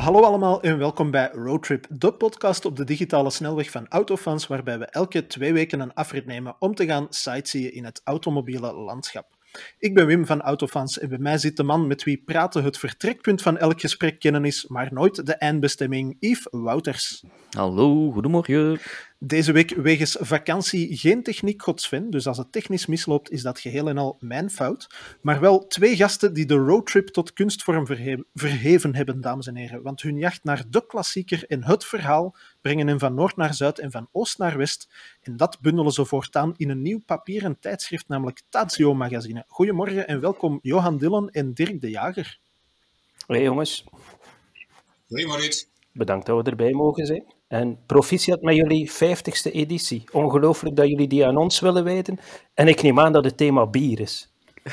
Hallo allemaal en welkom bij Roadtrip, de podcast op de digitale snelweg van Autofans, waarbij we elke twee weken een afrit nemen om te gaan sightseeën in het automobiele landschap. Ik ben Wim van Autofans en bij mij zit de man met wie praten het vertrekpunt van elk gesprek kennen is, maar nooit de eindbestemming, Yves Wouters. Hallo, goedemorgen. Deze week wegens vakantie geen techniek godsven, dus als het technisch misloopt is dat geheel en al mijn fout. Maar wel twee gasten die de roadtrip tot kunstvorm verheven hebben, dames en heren. Want hun jacht naar de klassieker en het verhaal brengen hen van noord naar zuid en van oost naar west. En dat bundelen ze voortaan in een nieuw papieren tijdschrift, namelijk Tazio Magazine. Goedemorgen en welkom Johan Dillon en Dirk de Jager. Hoi jongens. Hoi Marit. Bedankt dat we erbij mogen zijn. En proficiat met jullie 50ste editie. Ongelooflijk dat jullie die aan ons willen wijden. En ik neem aan dat het thema bier is.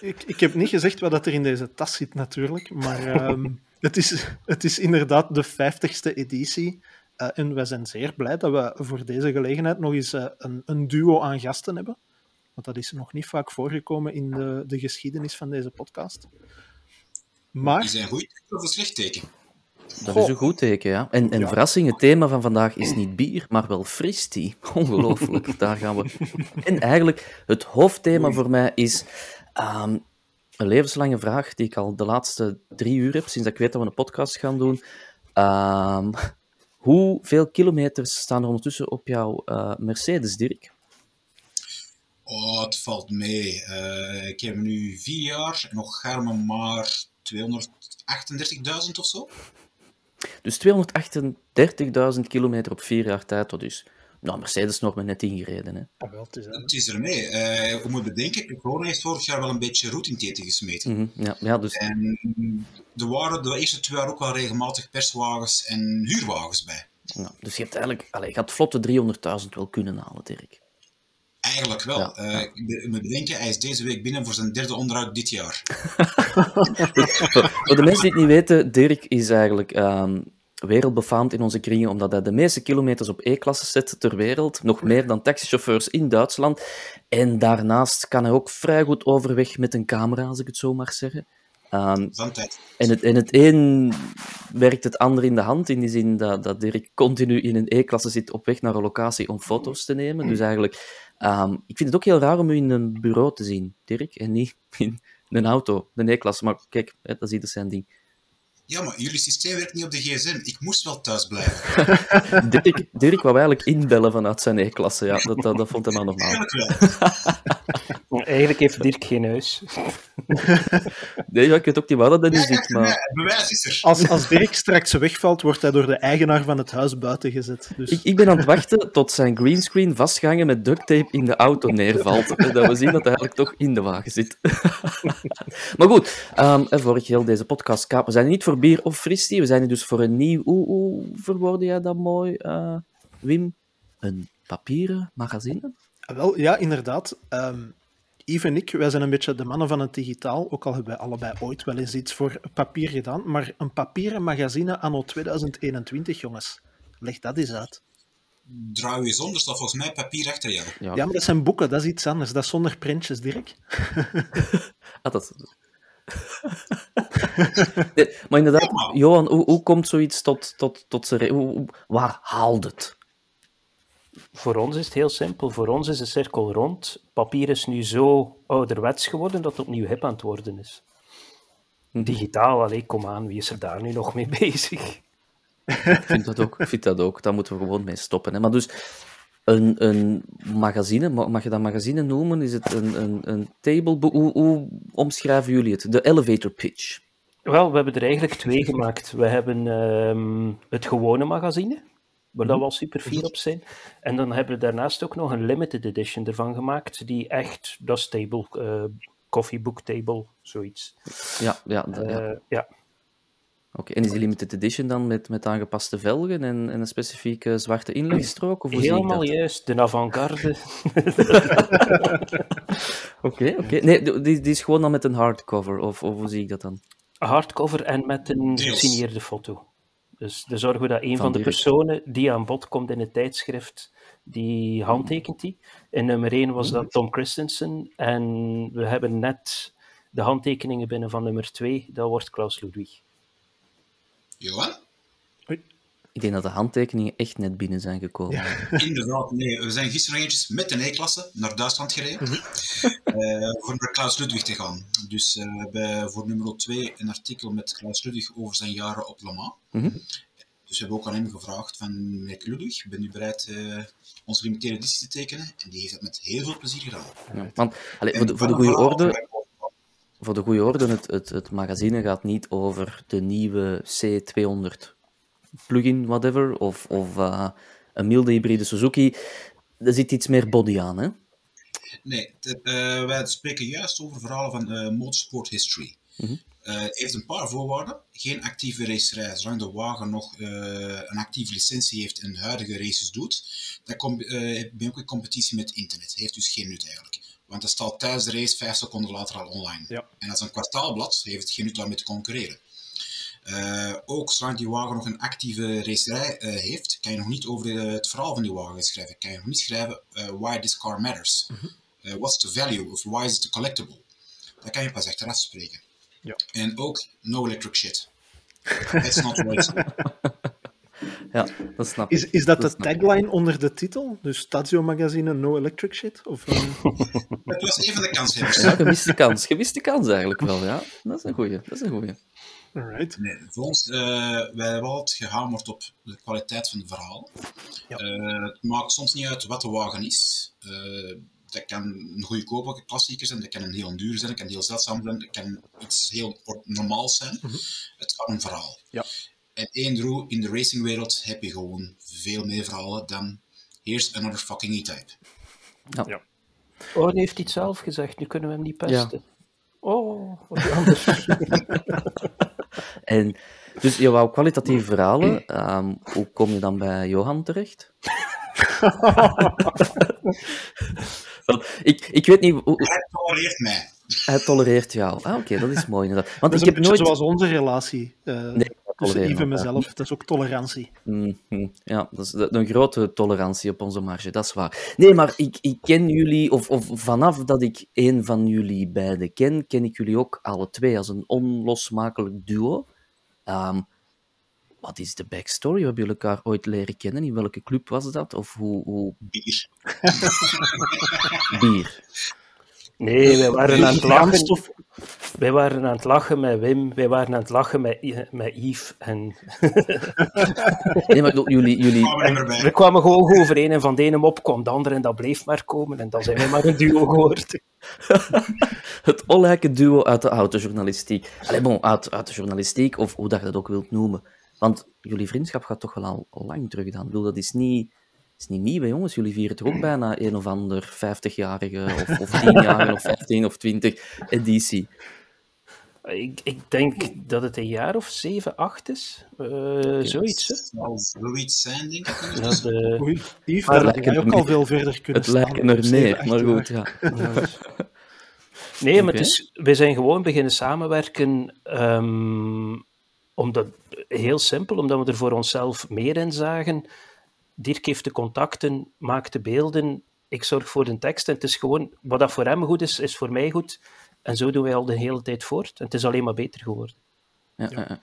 ik, ik heb niet gezegd wat er in deze tas zit, natuurlijk. Maar ehm, het, is, het is inderdaad de 50ste editie. Uh, en wij zijn zeer blij dat we voor deze gelegenheid nog eens uh, een, een, duo aan gasten hebben. Want dat is nog niet vaak voorgekomen in de, de geschiedenis van deze podcast. Maar... Is een goed of een slecht teken? Dat is een goed teken, ja. En, en verrassing, het thema van vandaag is niet bier, maar wel fristie. Ongelooflijk, daar gaan we. En eigenlijk, het hoofdthema voor mij is ehm, een levenslange vraag die ik al de laatste drie uur heb, sinds ik weet dat we een podcast gaan doen. Um, hoeveel kilometers staan er ondertussen op jouw uh, Mercedes, Dirk? Oh, het valt mee. Uh, ik heb nu vier jaar, nog garmen maar 238.000 of zo. Dus 238.000 kilometer op vier jaar tijd, dat is... Nou, Mercedes nog maar net ingereden. Hè. Wel, het, is, het is ermee. Uh, we moeten bedenken, corona heeft vorig jaar wel een beetje roet in eten gesmeten. Mm -hmm, ja, ja, dus... En er waren de eerste twee jaar ook wel regelmatig perswagens en huurwagens bij. Ja, dus je hebt eigenlijk... Allez, je had vlotte 300.000 wel kunnen halen, Dirk. Eigenlijk wel. Ja, uh, Ik moet bedenken, hij is deze week binnen voor zijn derde onderhoud dit jaar. voor de mensen die het niet weten, Dirk is eigenlijk um, wereldbefaamd in onze kringen omdat hij de meeste kilometers op E-klasse zet ter wereld. Nog meer dan taxichauffeurs in Duitsland. En daarnaast kan hij ook vrij goed overweg met een camera, als ik het zo mag zeggen. Um, en, het, en het een werkt het ander in de hand, in die zin dat, dat Dirk continu in een E-klasse zit op weg naar een locatie om foto's te nemen. Dus eigenlijk Um, ik vind het ook heel raar om u in een bureau te zien, Dirk, en niet in een auto, de E-klasse. Maar kijk, hè, dat is ieder zijn ding. Ja, maar jullie systeem werkt niet op de gsm. Ik moest wel thuis blijven. Dirk, Dirk wou eigenlijk inbellen vanuit zijn E-klasse. Ja, dat, dat, dat vond hij maar normaal. Eigenlijk wel. Eigenlijk heeft Dirk geen huis. nee, ja, ik weet ook niet waar dat in zit, maar... Bewijs is er. Als, als Dirk straks wegvalt, wordt hij door de eigenaar van het huis buiten gezet. Dus... Ik, ik ben aan het wachten tot zijn greenscreen vastgehangen met duct tape in de auto neervalt. dat we zien dat hij eigenlijk toch in de wagen zit. maar goed, um, voor ik heel deze podcast kaap, we zijn niet voor bier of fristie, we zijn hier dus voor een nieuw... Hoe, hoe verwoordde jij dat mooi, uh, Wim? Een papieren magazine? Wel, ja, inderdaad. Um, Yves en ik, wij zijn een beetje de mannen van het digitaal, ook al hebben wij allebei ooit wel eens iets voor papier gedaan, maar een papieren magazine anno 2021, jongens. Leg dat eens uit. Draai je zonder, staat volgens mij papier achter jou. Ja. ja, maar dat zijn boeken, dat is iets anders. Dat is zonder printjes, Dirk. ah, dat... nee, maar inderdaad, Johan, hoe, hoe komt zoiets tot, tot, tot zijn... Waar haalt het? Voor ons is het heel simpel. Voor ons is de cirkel rond. Papier is nu zo ouderwets geworden dat het opnieuw hip aan het worden is. Mhm. Digitaal, alleen kom aan, wie is er daar nu nog mee bezig? Ik vind dat ook. Ik vind dat ook. Daar moeten we gewoon mee stoppen. Hè. Maar dus, een, een magazine, mag je dat magazine noemen? Is het een, een, een table? Hoe, hoe omschrijven jullie het? De elevator pitch. Wel, we hebben er eigenlijk twee gemaakt. We hebben um, het gewone magazine, waar dat mhm. wel super fier op zijn. En dan hebben we daarnaast ook nog een limited edition ervan gemaakt, die echt, dat is table, uh, coffee book table, zoiets. Ja, ja. Dat, ja. Ja. Oké, en is die limited edition dan met, met aangepaste velgen en, en een specifieke zwarte inlegstrook? Of hoe Helemaal zie ik dat? juist, de avant-garde. Oké, oké. Nee, die, die is gewoon dan met een hardcover, of, of hoe zie ik dat dan? Hardcover en met een gesigneerde foto. Dus dan zorgen we dat een van, de personen die aan bod komt in het tijdschrift, die handtekent die. In nummer 1 was dat Tom Christensen. En we hebben net de handtekeningen binnen van nummer 2, dat wordt Klaus Ludwig. Johan? Ik denk dat de handtekeningen echt net binnen zijn gekomen. Inderdaad, nee. We zijn gisteren nog eventjes met de E-klasse naar Duitsland gereden. Mhm. eh, voor naar Klaus Ludwig te gaan. Dus eh, we hebben voor nummer 2 een artikel met Klaus Ludwig over zijn jaren op Le Mans. Mhm. Dus we hebben ook aan hem gevraagd van, meneer Ludwig, bent u bereid eh, onze limiteerde editie te tekenen? En die heeft dat met heel veel plezier gedaan. Ja, want allee, En voor, de, voor de goede orde, voor de goede orde het, het, het magazine gaat niet over de nieuwe C200 plugin, whatever, of, of eh, een milde hybride Suzuki. Er zit iets meer body aan, hè? Nee, eh, wij spreken juist over verhalen van eh, motorsport history. Het heeft een paar voorwaarden. Geen actieve racerij. Zolang de wagen nog een actieve licentie heeft en huidige races doet, dan kom, ben je ook in competitie met internet. Heeft dus geen nut eigenlijk. Want dat staat tijdens de race vijf seconden later al online. Ja. En als een kwartaalblad heeft het geen nut daarmee te concurreren. Eh, ook zolang die wagen nog een actieve racerij eh, heeft, kan je nog niet over eh, het verhaal van die wagen schrijven. Kan je nog niet schrijven why this car matters. Uh, what's the value of why is it a collectible? Dat kan je pas achteraf spreken. Ja. En ook no electric shit. That's not racing. Ja, dat snap ik. Is, is dat de snap ik. tagline onder de titel? Dus Stazio Magazine No Electric Shit? Of, eh, Dat was even de kanshebbers. Ja, gemiste kans. Gemiste kans eigenlijk wel, ja. Dat is een goeie. Dat is een goeie. alright. Nee, voor ons, eh, wij hebben altijd gehamerd op de kwaliteit van de verhalen. Ja. Eh, het maakt soms niet uit wat de wagen is. Eh, dat kan een goedkope klassieker zijn, dat kan een heel duur zijn, dat kan heel zeldzaam zijn, dat kan iets heel or- normaals zijn. Het gaat om verhaal. Ja. En één droe, in de racingwereld heb je gewoon veel meer verhalen dan here's another fucking E-type. Oh, die heeft iets zelf gezegd, nu kunnen we hem niet pesten. Oh, wat anders. En, dus je wou kwalitatieve verhalen. ehm, hoe kom je dan bij Johan terecht? Want ik, ik weet niet, hoe- Hij tolereert mij. hij tolereert jou. Ah, oké, dat is mooi inderdaad. Want Dat is ik een heb nooit... zoals onze relatie. eh Nee, tussen tolereren Yves en we, ja. mezelf. Dat is ook tolerantie. Mhm, Ja, dat is een grote tolerantie op onze marge, dat is waar. Nee, maar ik, ik ken jullie, of, of vanaf dat ik een van jullie beiden ken, ken ik jullie ook alle twee als een onlosmakelijk duo. Ehm, wat is de backstory? Hoe hebben jullie elkaar ooit leren kennen? In welke club was dat? Of hoe... hoe... Bier. Bier. Nee, wij waren aan het lachen. Wij waren aan het lachen met Wim, wij waren aan het lachen met, I- met Yves. En Nee, maar jullie... jullie... Kwamen we kwamen gewoon overeen en van de ene op kwam de andere en dat bleef maar komen. En dan zijn wij maar een duo geworden. Het olijke duo uit de autojournalistiek. Allee, bon, uit, uit de journalistiek, of hoe dat je dat ook wilt noemen. Want jullie vriendschap gaat toch wel al, al lang terug dan. Ik bedoel, dat is niet, is niet nieuw, hè, jongens. Jullie vieren toch ook bijna een of ander 50-jarige, of, of 10-jarige, of 15 of 20 editie. Ik, ik denk dat het een jaar of zeven, acht is. Eh, zoiets, hè. Zal zoiets zijn, denk ik. Ja, de, Oei, Yves, daar jij lijkt ook al veel verder kunnen Het lijkt er acht maar goed, ja. Nee, maar Oké. het is, we zijn gewoon beginnen samenwerken. ehm, omdat, heel simpel, omdat we er voor onszelf meer in zagen. Dirk heeft de contacten, maakt de beelden. Ik zorg voor de tekst. En het is gewoon, wat dat voor hem goed is, is voor mij goed. En zo doen wij al de hele tijd voort. En het is alleen maar beter geworden. Ja.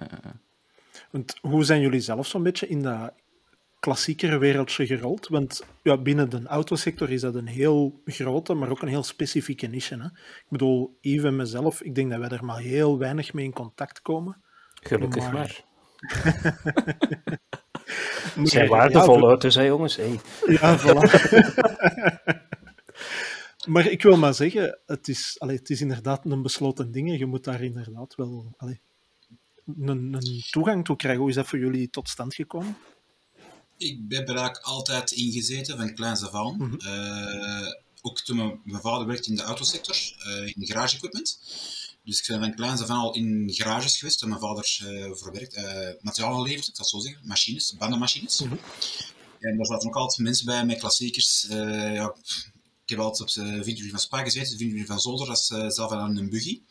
Want hoe zijn jullie zelf zo'n beetje in dat klassiekere wereldje gerold? Want ja, binnen de autosector is dat een heel grote, maar ook een heel specifieke niche. Hè? Ik bedoel, Yves en mezelf, ik denk dat wij er maar heel weinig mee in contact komen. Gelukkig Maar- maar. Zijn waardevolle auto's, hè, jongens. Hey. Ja, voilà. maar ik wil maar zeggen, het is, allee, het is inderdaad een besloten ding. en Je moet daar inderdaad wel allee, een, een toegang toe krijgen. Hoe is dat voor jullie tot stand gekomen? Ik heb er eigenlijk altijd in gezeten, van kleins af aan. Eh, ook toen mijn, mijn vader werkte in de autosector, eh, in garage equipment. Dus ik ben van kleins af aan al in garages geweest, waar mijn vader eh voor werkt, eh materialen levert, ik zal het zo zeggen, machines, bandenmachines. En daar zaten ook altijd mensen bij met klassiekers. Eh, ja, ik heb altijd op de vintage van Spa gezeten, de vintage van Zolder, dat is zelf aan een buggy.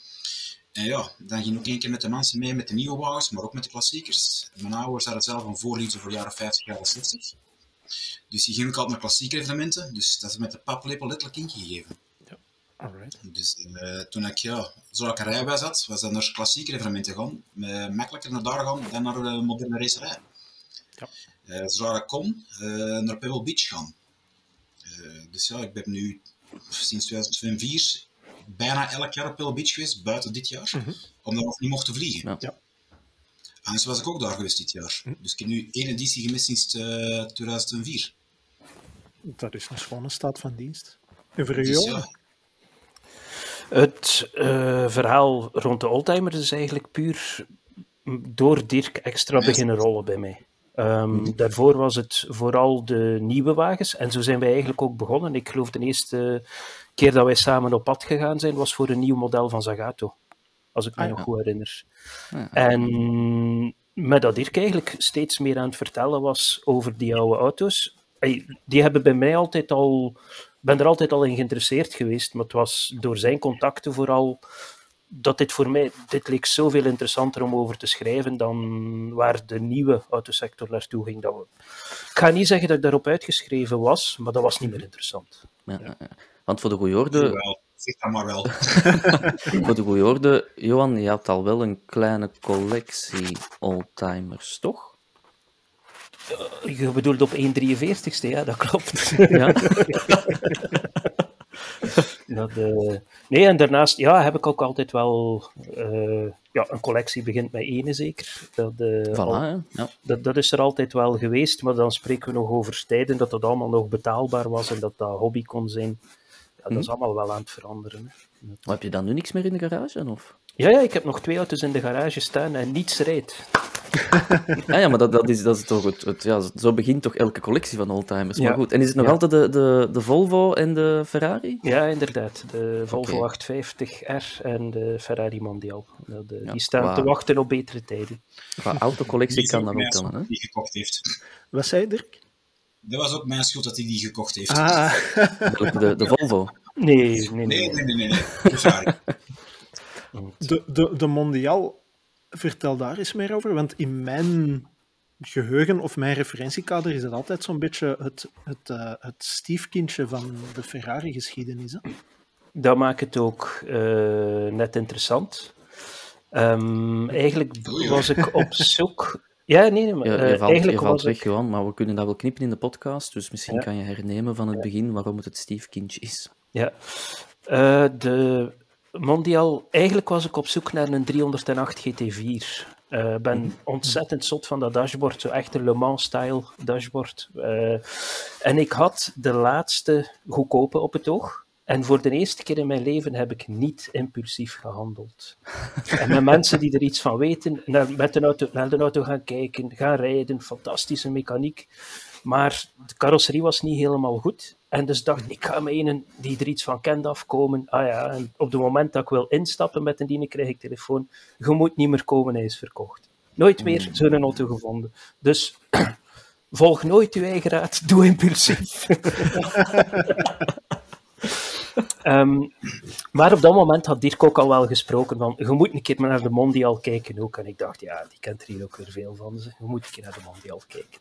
En ja, dan ging ik ook een keer met de mensen mee, met de nieuwe wagens, maar ook met de klassiekers. Mijn ouders hadden zelf een voorliefde voor de jaren 50, jaren 60. Dus die gingen ook altijd naar klassieke evenementen. Dus dat is met de paplepel letterlijk ingegeven. Alright. Dus uh, toen ik, ja, zo ik een rijbewijs had, was dat naar klassieke evenementen gaan. Uh, makkelijker naar daar gaan dan naar de moderne racerij. Ja. Uh, zodra ik kon, naar Pebble Beach gaan. dus ja, ik ben nu sinds 2004 bijna elk jaar op Pebble Beach geweest, buiten dit jaar, mm -hmm. omdat nog niet mochten vliegen. Ja. En zo was ik ook daar geweest dit jaar. Mm -hmm. Dus ik heb nu één editie gemist sinds 2004. Dat is een schone staat van dienst. En voor Dus jou? ja, Het eh, verhaal rond de oldtimer is eigenlijk puur door Dirk extra beginnen rollen bij mij. Ehm, Daarvoor was het vooral de nieuwe wagens en zo zijn wij eigenlijk ook begonnen. Ik geloof de eerste keer dat wij samen op pad gegaan zijn was voor een nieuw model van Zagato, als ik me Ah, ja. nog goed herinner. Ja. En met dat Dirk eigenlijk steeds meer aan het vertellen was over die oude auto's. Die hebben bij mij altijd al. Ik ben er altijd al in geïnteresseerd geweest, maar het was door zijn contacten vooral dat dit voor mij, dit leek zoveel interessanter om over te schrijven dan waar de nieuwe autosector naartoe ging. Dat we, ik ga niet zeggen dat ik daarop uitgeschreven was, maar dat was niet meer interessant. Ja, ja, ja. Want voor de goede orde. Zeg dat maar wel. voor de goede orde, Johan, je had al wel een kleine collectie oldtimers, toch? Je bedoelt op 1,43ste, ja, dat klopt. Ja. Dat, eh, nee, en daarnaast ja, heb ik ook altijd wel eh, ja, een collectie begint met ene zeker. Dat, eh, Voilà, al-. Ja. dat, dat is er altijd wel geweest, maar dan spreken we nog over tijden dat dat allemaal nog betaalbaar was en dat dat hobby kon zijn. Ja, dat is allemaal wel aan het veranderen. Hè. Maar heb je dan nu niks meer in de garage? Of? Ja, ja, ik heb nog twee auto's in de garage staan en niets rijdt. Ah ja, maar dat, dat, is, dat is toch het, het- ja, zo begint toch elke collectie van oldtimers. Maar Ja. goed, en is het nog Ja. altijd de, de, de Volvo en de Ferrari? Ja, inderdaad. De Volvo Oké. 850R en de Ferrari Mondial. Eh, Ja, die staan te wachten op betere tijden. Qua autocollectie kan dat ook tellen, hè? Die gekocht heeft. Wat zei Dirk? Dat was ook mijn schuld dat hij die gekocht heeft. Ah, De, de Volvo. Nee, nee, nee. Nee, nee, nee, nee. nee. De, de, de Mondial, vertel daar eens meer over. Want in mijn geheugen of mijn referentiekader is het altijd zo'n beetje het, het, eh, het stiefkindje van de Ferrari-geschiedenis. hè? Dat maakt het ook eh, net interessant. Ehm, eigenlijk was ik op zoek. Ja, nee, nee, maar Je, eh, je valt, je eigenlijk valt weg, ik. Johan, maar we kunnen dat wel knippen in de podcast. Dus misschien Ja. kan je hernemen van het begin waarom het het stiefkindje is. Ja. Eh, de Mondial, eigenlijk was ik op zoek naar een 308 GT4. Eh, Ik ben ontzettend zot van dat dashboard, zo echt een Le Mans-style dashboard. En ik had de laatste goedkope op het oog. En voor de eerste keer in mijn leven heb ik niet impulsief gehandeld. En met mensen die er iets van weten, naar, met de auto, naar de auto gaan kijken, gaan rijden, fantastische mechaniek. Maar de carrosserie was niet helemaal goed. En dus dacht ik, ik ga met een die er iets van kent afkomen. Ah ja, en op het moment dat ik wil instappen met een diene, krijg ik telefoon. Je moet niet meer komen, hij is verkocht. Nooit meer zo'n auto gevonden. Dus volg nooit uw eigen raad, doe impulsief. Ehm, maar op dat moment had Dirk ook al wel gesproken van, je moet een keer naar de Mondial kijken ook. En ik dacht, ja, die kent er hier ook weer veel van. Dus je moet een keer naar de Mondial kijken.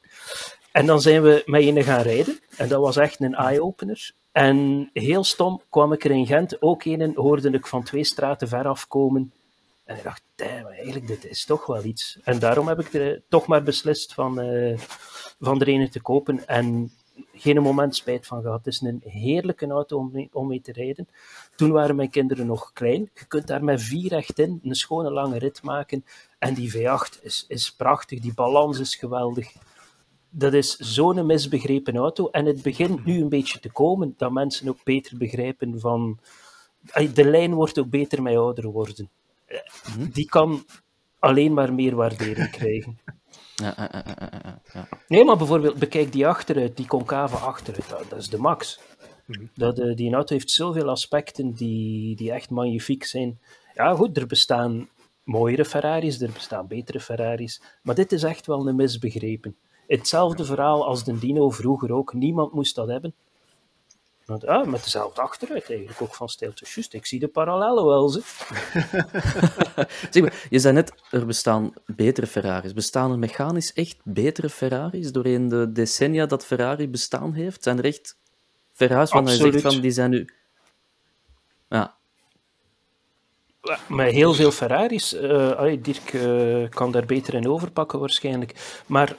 En dan zijn we met een gaan rijden. En dat was echt een eye-opener. En heel stom kwam ik er in Gent ook een, hoorde ik van twee straten ver afkomen. En ik dacht, eigenlijk, dit is toch wel iets. En daarom heb ik er toch maar beslist van, eh, van er een te kopen. En geen moment spijt van gehad. Het is een heerlijke auto om mee, om mee te rijden. Toen waren mijn kinderen nog klein. Je kunt daar met vier echt in een schone lange rit maken. En die V8 is, is prachtig. Die balans is geweldig. Dat is zo'n misbegrepen auto. En het begint nu een beetje te komen dat mensen ook beter begrijpen van... Ay, De lijn wordt ook beter met ouder worden. Eh, Die kan alleen maar meer waardering krijgen. Ja. Nee, maar bijvoorbeeld, bekijk die achteruit, die concave achteruit, dat, dat is de max. Dat, eh, die auto heeft zoveel aspecten die, die echt magnifiek zijn. Ja, goed, er bestaan mooiere Ferraris, er bestaan betere Ferraris, maar dit is echt wel een misbegrepen. Hetzelfde verhaal als de Dino vroeger ook, niemand moest dat hebben. Want, ja, met dezelfde achteruit eigenlijk, ook van stijl. Dus juist, ik zie de parallellen wel, ze. Zeg maar, je zei net, er bestaan betere Ferraris. Bestaan er mechanisch echt betere Ferraris doorheen de decennia dat Ferrari bestaan heeft? Zijn er echt Ferraris waarvan je zegt van, die zijn nu... Ja. Met heel veel Ferraris. Uh, Dirk uh, kan daar beter in overpakken waarschijnlijk. Maar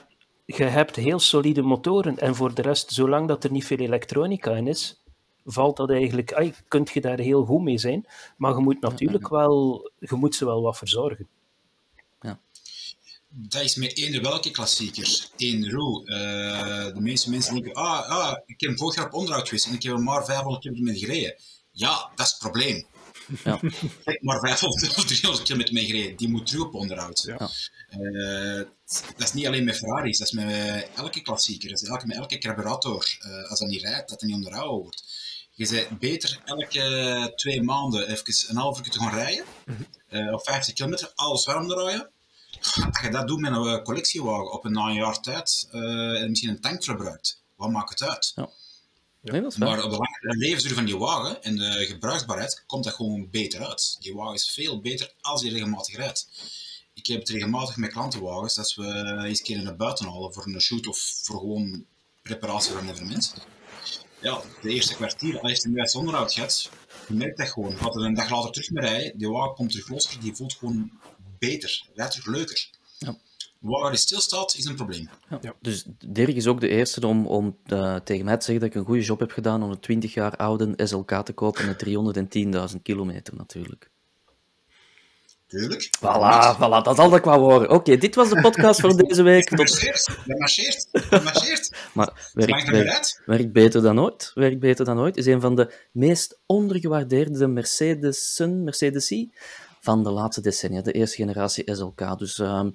je hebt heel solide motoren en voor de rest, zolang dat er niet veel elektronica in is, valt dat eigenlijk, ay, kunt je daar heel goed mee zijn. Maar je moet natuurlijk wel, je moet ze wel wat verzorgen. Ja. Dat is met eender welke klassieker. Eén roe. Uh, de meeste mensen denken, ah, ah, ik heb vorig jaar op onderhoud geweest en ik heb hem maar 500 kilometer gereden. Ja, dat is het probleem. Ja. Kijk, maar 500 of 300 kilometer mee gereden, die moet terug op onderhoud. Ja. Uh, dat is niet alleen met Ferraris, dat is met elke klassieker. Dat is elke, met elke carburator. Uh, als dat niet rijdt, dat er niet onderhouden wordt. Je bent beter elke twee maanden even een half uur te gaan rijden. uh, op 50 kilometer, alles warm draaien. Als je dat doet met een collectiewagen op een jaar tijd, en misschien een tank verbruikt, wat maakt het uit? Ja. Nee, maar op de lange levensduur van die wagen en de gebruiksbaarheid komt dat gewoon beter uit. Die wagen is veel beter als je regelmatig rijdt. Ik heb het regelmatig met klantenwagens dat we eens een keer naar buiten halen voor een shoot of voor gewoon preparatie voor een evenement. Ja, de eerste kwartier, als je een juiste onderhoud gaat, je merkt dat gewoon. Als er een dag later terug mee rijden, die wagen komt terug losser, die voelt gewoon beter, rijdt terug leuker. Ja. Waar hij stilstaat, is een probleem. Ja. Dus Dirk is ook de eerste om, om uh, tegen mij te zeggen dat ik een goede job heb gedaan om een 20 jaar oude SLK te kopen met 310.000 kilometer natuurlijk. Tuurlijk. Voilà, voilà, dat zal ik wel horen. Oké, dit was de podcast voor deze week. Tot... Marcheert, marcheert, marcheert. maar werkt, werkt, werkt, beter dan ooit. Werkt beter dan ooit. Is een van de meest ondergewaardeerde Mercedes'en, Mercedes van de laatste decennia. De eerste generatie SLK. Dus... Uh,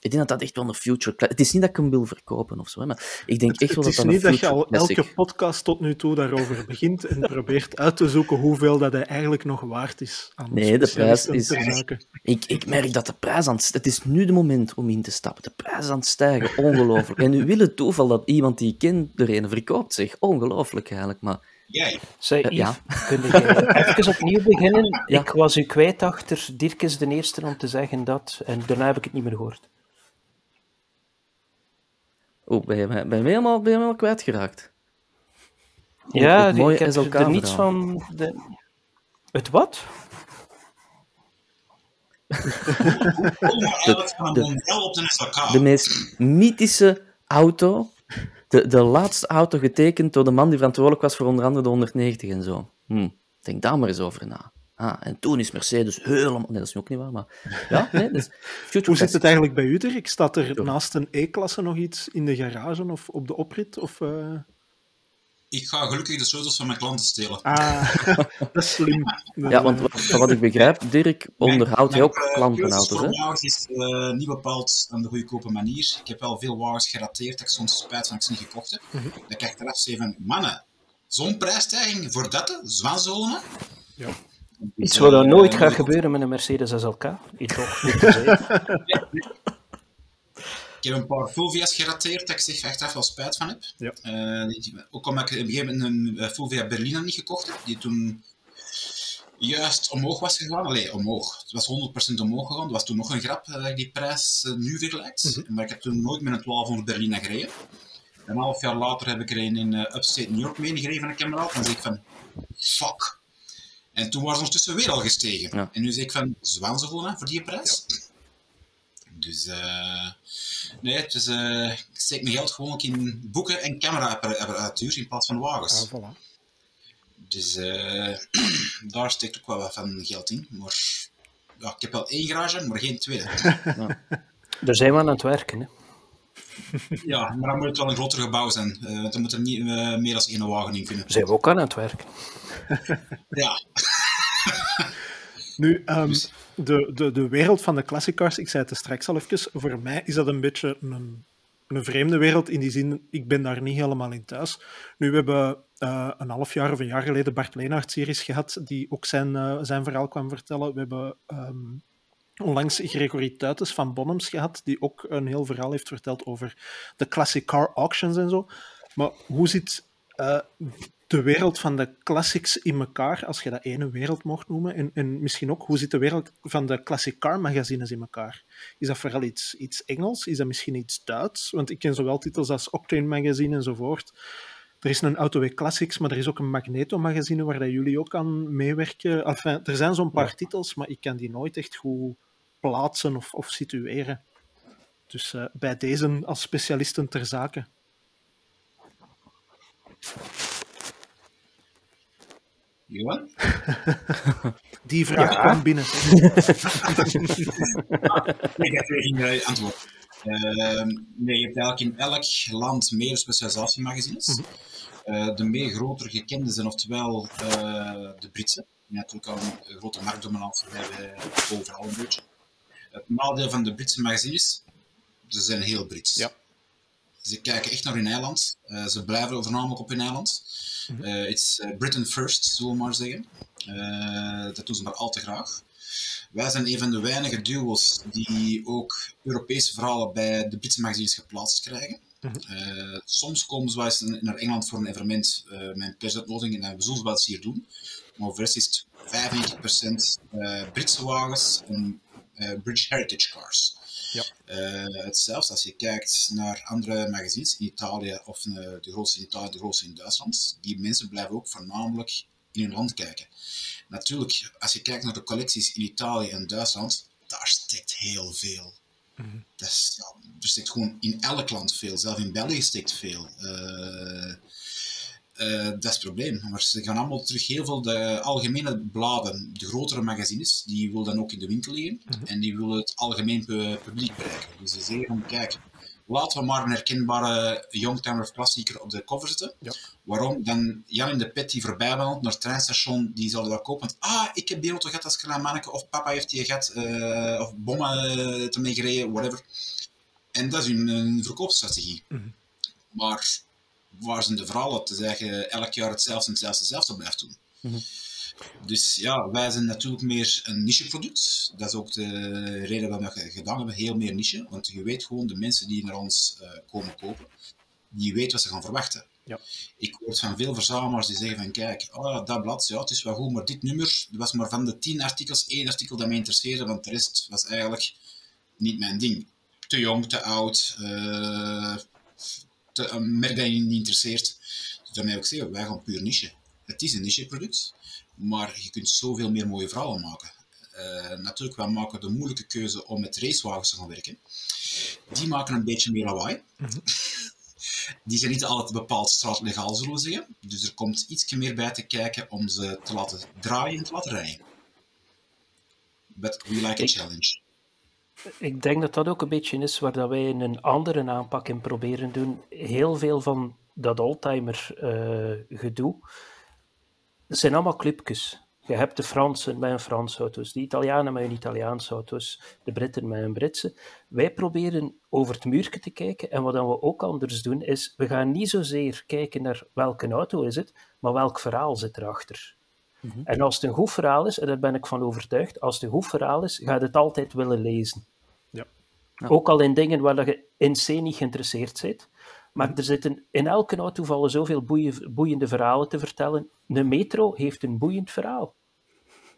ik denk dat dat echt wel een future Het is niet dat ik hem wil verkopen of zo, maar ik denk het, echt wel dat dat Het is niet dat je al elke podcast tot nu toe daarover begint en probeert uit te zoeken hoeveel dat hij eigenlijk nog waard is. Aan nee, de prijs is... Ik, ik merk dat de prijs aan het... Het is nu de moment om in te stappen. De prijs is aan het stijgen, ongelooflijk. En nu wil het toeval dat iemand die ik ken er een verkoopt, zeg. Ongelooflijk eigenlijk, maar... Jij. Yves, ja. kun je even opnieuw beginnen? Ja. Ik was u kwijt achter. Dirk is de eerste om te zeggen dat. En daarna heb ik het niet meer gehoord. Oh, ben je, ben je helemaal, ben je helemaal kwijtgeraakt? Ja, het mooie ik heb er niets van... De... Het wat? de, de, de meest mythische auto, de, de laatste auto getekend door de man die verantwoordelijk was voor onder andere de 190 en zo. Hm, denk daar maar eens over na. Ah, en toen is Mercedes helemaal... Nee, dat is ook niet waar, maar... Ja, nee, dus Hoe zit het eigenlijk bij u, Dirk? Staat er naast een E-klasse nog iets in de garage of op de oprit? Of, uh... Ik ga gelukkig de sleutels van mijn klanten stelen. Ah, dat is slim. ja, want wat, wat, ik begrijp, Dirk onderhoudt hij ook uh, klantenauto's, hè? wagens is uh, niet bepaald aan de goedkope manier. Ik heb wel veel wagens gerateerd dat ik soms spijt van ik ze niet gekocht heb. Mm -hmm. Dan krijg ik eraf van, mannen, zo'n prijsstijging voor dat, zwanzolen? Ja. Iets wat er nooit gaat gebeuren met een Mercedes SLK. Iets toch goed te zeggen. Ik heb een paar Fulvia's gerateerd dat ik zeg echt echt wel spijt van heb. Ja. Uh, ook omdat ik op een gegeven moment een Fulvia Berlina niet gekocht heb, die toen juist omhoog was gegaan. Allee, omhoog. Het was 100% omhoog gegaan. Dat was toen nog een grap dat ik die prijs uh, nu vergelijkt. Mm -hmm. Maar ik heb toen nooit met een 1200 Berlina gereden. Een half jaar later heb ik er een in uh, Upstate New York meegegeven van een kameraad. En dan zeg ik van, fuck. En toen was ons tussen weer al gestegen. Ja. En nu zeg ik van, zwaan ze gewoon hè, voor die prijs. Ja. Dus, uh, nee, het is, uh, ik steek mijn geld gewoon in boeken en camera-apparatuur in plaats van wagens. Ah, voilà. Dus uh, daar steekt ook wel wat van geld in. Maar ja, ik heb wel één garage, maar geen tweede. Ja. Daar zijn we aan het werken, hè. Ja, maar dan moet het wel een groter gebouw zijn. Uh, want dan moet er niet uh, meer dan één wagen in kunnen. Zijn we ook aan het werken. ja. nu, um, dus. de, de, de wereld van de classic cars, ik zei het er straks al even, voor mij is dat een beetje een, een vreemde wereld in die zin, ik ben daar niet helemaal in thuis. Nu, we hebben uh, een half jaar of een jaar geleden Bart Leenaert series gehad, die ook zijn, uh, zijn verhaal kwam vertellen. We hebben um, onlangs Gregory Tuites van Bonhams gehad, die ook een heel verhaal heeft verteld over de classic car auctions en zo. Maar hoe zit uh, de wereld van de classics in elkaar, als je dat ene wereld mocht noemen? En, en misschien ook, hoe zit de wereld van de classic car magazines in elkaar? Is dat vooral iets, iets Engels? Is dat misschien iets Duits? Want ik ken zowel titels als Octane Magazine enzovoort. er is een Autoweek Classics, maar er is ook een Magneto-magazine waar dat jullie ook aan meewerken. Enfin, er zijn zo'n paar titels, maar ik kan die nooit echt goed plaatsen of, of situeren. Dus uh, bij deze als specialisten ter zake. Johan? Die vraag ja. kwam binnen. ik heb weer geen antwoord. Uh, nee, je hebt eigenlijk in elk land meer specialisatiemagazines. Mm -hmm. uh, de meer groter gekende zijn oftewel uh, de Britse. Die natuurlijk al een grote marktdominantie hebben overal een beetje. Het nadeel van de Britse magazines, ze zijn heel Brits. Ja. Ze kijken echt naar hun eiland. Uh, ze blijven voornamelijk op hun eiland. Mm -hmm. it's Britain first, zullen we maar zeggen. dat doen ze maar al te graag. Wij zijn een van de weinige duo's die ook Europese verhalen bij de Britse magazines geplaatst krijgen. Uh, soms komen ze wel eens naar Engeland voor een evenement uh, met een persuitnodiging en we zullen wel eens hier doen. Maar voor is het 95% uh, Britse wagens en British Heritage cars. Ja. hetzelfde als je kijkt naar andere magazines in Italië of de grootste in Italië, de grootste in Duitsland. Die mensen blijven ook voornamelijk in hun land kijken. Natuurlijk, als je kijkt naar de collecties in Italië en Duitsland, daar steekt heel veel. Mm -hmm. dat is, ja, er steekt gewoon in elk land veel. Zelfs in België steekt veel. Uh, uh, dat is het probleem. Maar ze gaan allemaal terug heel veel de algemene bladen, de grotere magazines, die willen dan ook in de winkel liggen. Mhm. En die willen het algemeen pu publiek bereiken. Dus ze zeggen van, kijk, laten we maar een herkenbare Youngtimer klassieker op de cover zetten. Ja. Waarom? Dan Jan in de pet die voorbij wandelt naar het treinstation, die zal dat kopen. Want, ah, ik heb die auto gehad als klein manneke, of papa heeft die gehad, uh, of bommen uh, te mee gereden, whatever. En dat is hun, hun verkoopstrategie. Mm -hmm. Maar waar zijn de verhalen? Is eigenlijk elk jaar hetzelfde en hetzelfde, hetzelfde blijft doen. Mm -hmm. Dus ja, wij zijn natuurlijk meer een nicheproduct. Dat is ook de reden waarom we gedaan hebben, heel meer niche. Want je weet gewoon, de mensen die naar ons uh, komen kopen, die weten wat ze gaan verwachten. Ja. Ik hoor van veel verzamelaars die zeggen van, kijk, oh, dat blad, ja, het is wel goed, maar dit nummer was maar van de tien artikels één artikel dat mij interesseerde, want de rest was eigenlijk niet mijn ding. Te jong, te oud, uh, te, een merk dat je niet interesseert. Dus daarmee ook zeggen, wij gaan puur niche. Het is een nicheproduct, maar je kunt zoveel meer mooie verhalen maken. Uh, natuurlijk, wij maken de moeilijke keuze om met racewagens te gaan werken. Die maken een beetje meer lawaai. Mm -hmm. Die zijn niet altijd bepaald straatlegaal, zullen we zeggen. Dus er komt iets meer bij te kijken om ze te laten draaien en te laten rijden. But we like a challenge. Ik denk dat dat ook een beetje is waar dat wij een andere aanpak in proberen doen. Heel veel van dat oldtimer uh, gedoe zijn allemaal clubjes. Je hebt de Fransen met hun Franse auto's, de Italianen met hun Italiaanse auto's, de Britten met hun Britse. Wij proberen over het muurtje te kijken en wat we ook anders doen is, we gaan niet zozeer kijken naar welke auto is het, maar welk verhaal zit erachter. Mm -hmm. En als het een goed verhaal is, en daar ben ik van overtuigd, als het een goed verhaal is, ga je het altijd willen lezen. Ja. Ja. Ook al in dingen waar je in C niet geïnteresseerd bent. Maar er zitten in elke auto vallen zoveel boeien, boeiende verhalen te vertellen. Een metro heeft een boeiend verhaal.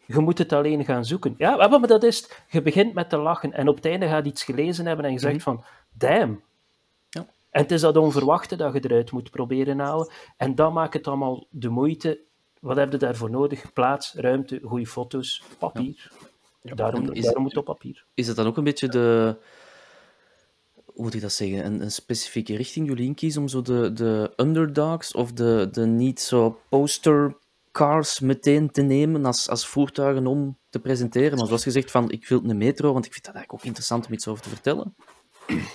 Je moet het alleen gaan zoeken. Ja, maar dat is het. Je begint met te lachen en op het einde gaat je iets gelezen hebben en je zegt van, damn. Ja. En het is dat onverwachte dat je eruit moet proberen halen. En dat maakt het allemaal de moeite. Wat heb je daarvoor nodig? Plaats, ruimte, goede foto's, papier. Ja. Daarom, Is- daarom moet het op papier. Is het dan ook een beetje de... Hoe moet ik dat zeggen? Een, een specifieke richting jullie inkiezen om zo de, de underdogs of de, de niet zo poster cars meteen te nemen als, als voertuigen om te presenteren? Maar zoals gezegd, van, ik wil een metro, want ik vind dat eigenlijk ook interessant om iets over te vertellen.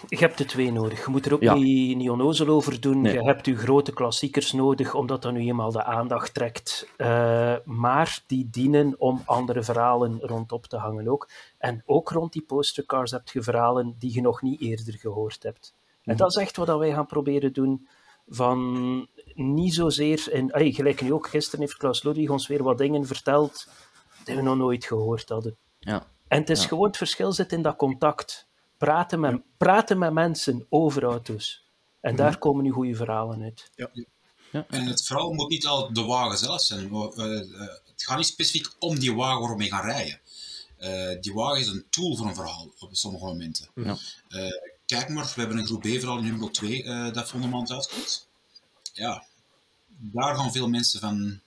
Je hebt de twee nodig. Je moet er ook Ja. niet, niet onnozel over doen. Nee. Je hebt je grote klassiekers nodig, omdat dat nu eenmaal de aandacht trekt. Eh, maar die dienen om andere verhalen rondop te hangen ook. En ook rond die postercars heb je verhalen die je nog niet eerder gehoord hebt. En Mhm. dat is echt wat wij gaan proberen doen. Van niet zozeer... In, allee, gelijk nu ook, gisteren heeft Klaus Ludwig ons weer wat dingen verteld die we nog nooit gehoord hadden. Ja. En het is Ja. gewoon het verschil zit in dat contact. Praten met, praten met mensen over auto's. En Mhm. daar komen nu goede verhalen uit. En het verhaal moet niet altijd de wagen zelf zijn. maar, eh, eh, het gaat niet specifiek om die wagen waar we mee gaan rijden. Eh, die wagen is een tool voor een verhaal op sommige momenten. Ja. Eh, kijk maar, we hebben een groep B-verhaal, nummer 2, eh, dat volgende maand uitkomt. Ja, daar gaan veel mensen van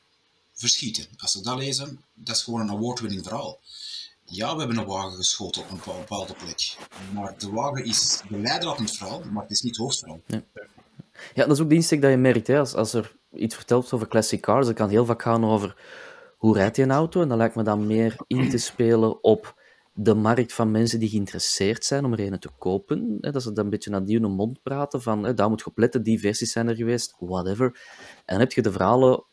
verschieten. Als ze dat lezen, dat is gewoon een award-winning verhaal. Ja, we hebben een wagen geschoten op een bepaalde plek. Maar de wagen is de in het verhaal, maar het is niet het hoofdverhaal. Ja. dat is ook de insteek dat je merkt. Hè. Als, als er iets vertelt over classic cars, dan kan heel vaak gaan over hoe rijdt je een auto? En dat lijkt me dan meer in te spelen op de markt van mensen die geïnteresseerd zijn om er een te kopen. Hè, dat ze dan een beetje naar die hun mond praten van hè, daar moet je op letten, die versies zijn er geweest, whatever. En dan heb je de verhalen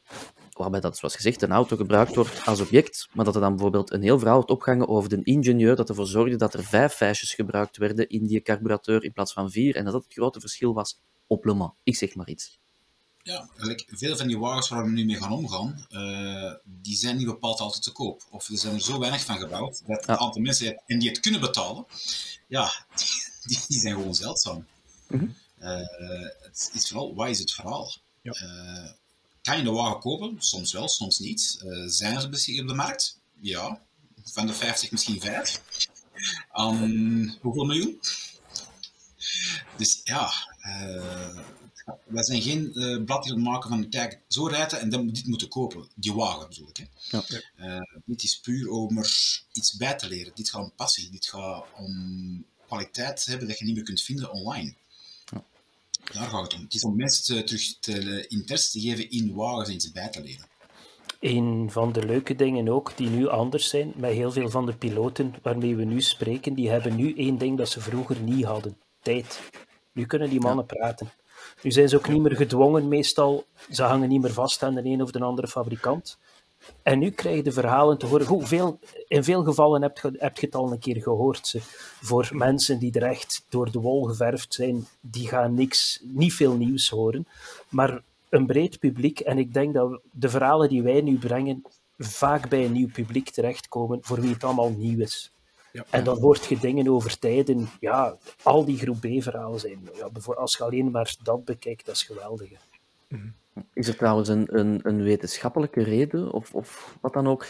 waarbij dat, zoals gezegd, een auto gebruikt wordt als object, maar dat er dan bijvoorbeeld een heel verhaal wordt opgehangen over de ingenieur dat ervoor zorgde dat er vijf feestjes gebruikt werden in die carburateur in plaats van vier, en dat dat het grote verschil was op Le Mans. Ik zeg maar iets. Ja, veel van die wagens waar we nu mee gaan omgaan, uh, die zijn niet bepaald altijd te koop. Of er zijn er zo weinig van gebouwd, dat een aantal mensen en die het kunnen betalen, ja, die, die zijn gewoon zeldzaam. Mm -hmm. uh, het is vooral, wat is het verhaal? Ja. Uh, kan je de wagen kopen? Soms wel, soms niet. zijn er misschien op de markt? Ja. Van de 50 misschien 5. Um, hoeveel miljoen? Dus ja, wij zijn geen uh, blad die maken van, kijk, zo rijden en dan dit moeten kopen. Die wagen bedoel ik. Hè. Ja. Uh, dit is puur om er iets bij te leren. Dit gaat om passie. Dit gaat om kwaliteit hebben dat je niet meer kunt vinden online. Daar gaat het om. Het is om mensen terug te, interesse te geven in wagens en iets bij te leren. Een van de leuke dingen ook, die nu anders zijn, met heel veel van de piloten waarmee we nu spreken, die hebben nu één ding dat ze vroeger niet hadden. Tijd. Nu kunnen die mannen praten. Nu zijn ze ook niet meer gedwongen, meestal. Ze hangen niet meer vast aan de een of de andere fabrikant. En nu krijg je de verhalen te horen. Hoeveel, in veel gevallen heb je, heb je het al een keer gehoord. Ze, voor mensen die er echt door de wol geverfd zijn, die gaan niks, niet veel nieuws horen. Maar een breed publiek, en ik denk dat de verhalen die wij nu brengen, vaak bij een nieuw publiek terechtkomen, voor wie het allemaal nieuw is. Ja. En dan hoort je dingen over tijden, ja, al die groep B-verhalen zijn. Ja, als je alleen maar dat bekijkt, dat is geweldig. Is er trouwens een, een, een wetenschappelijke reden, of, of wat dan ook,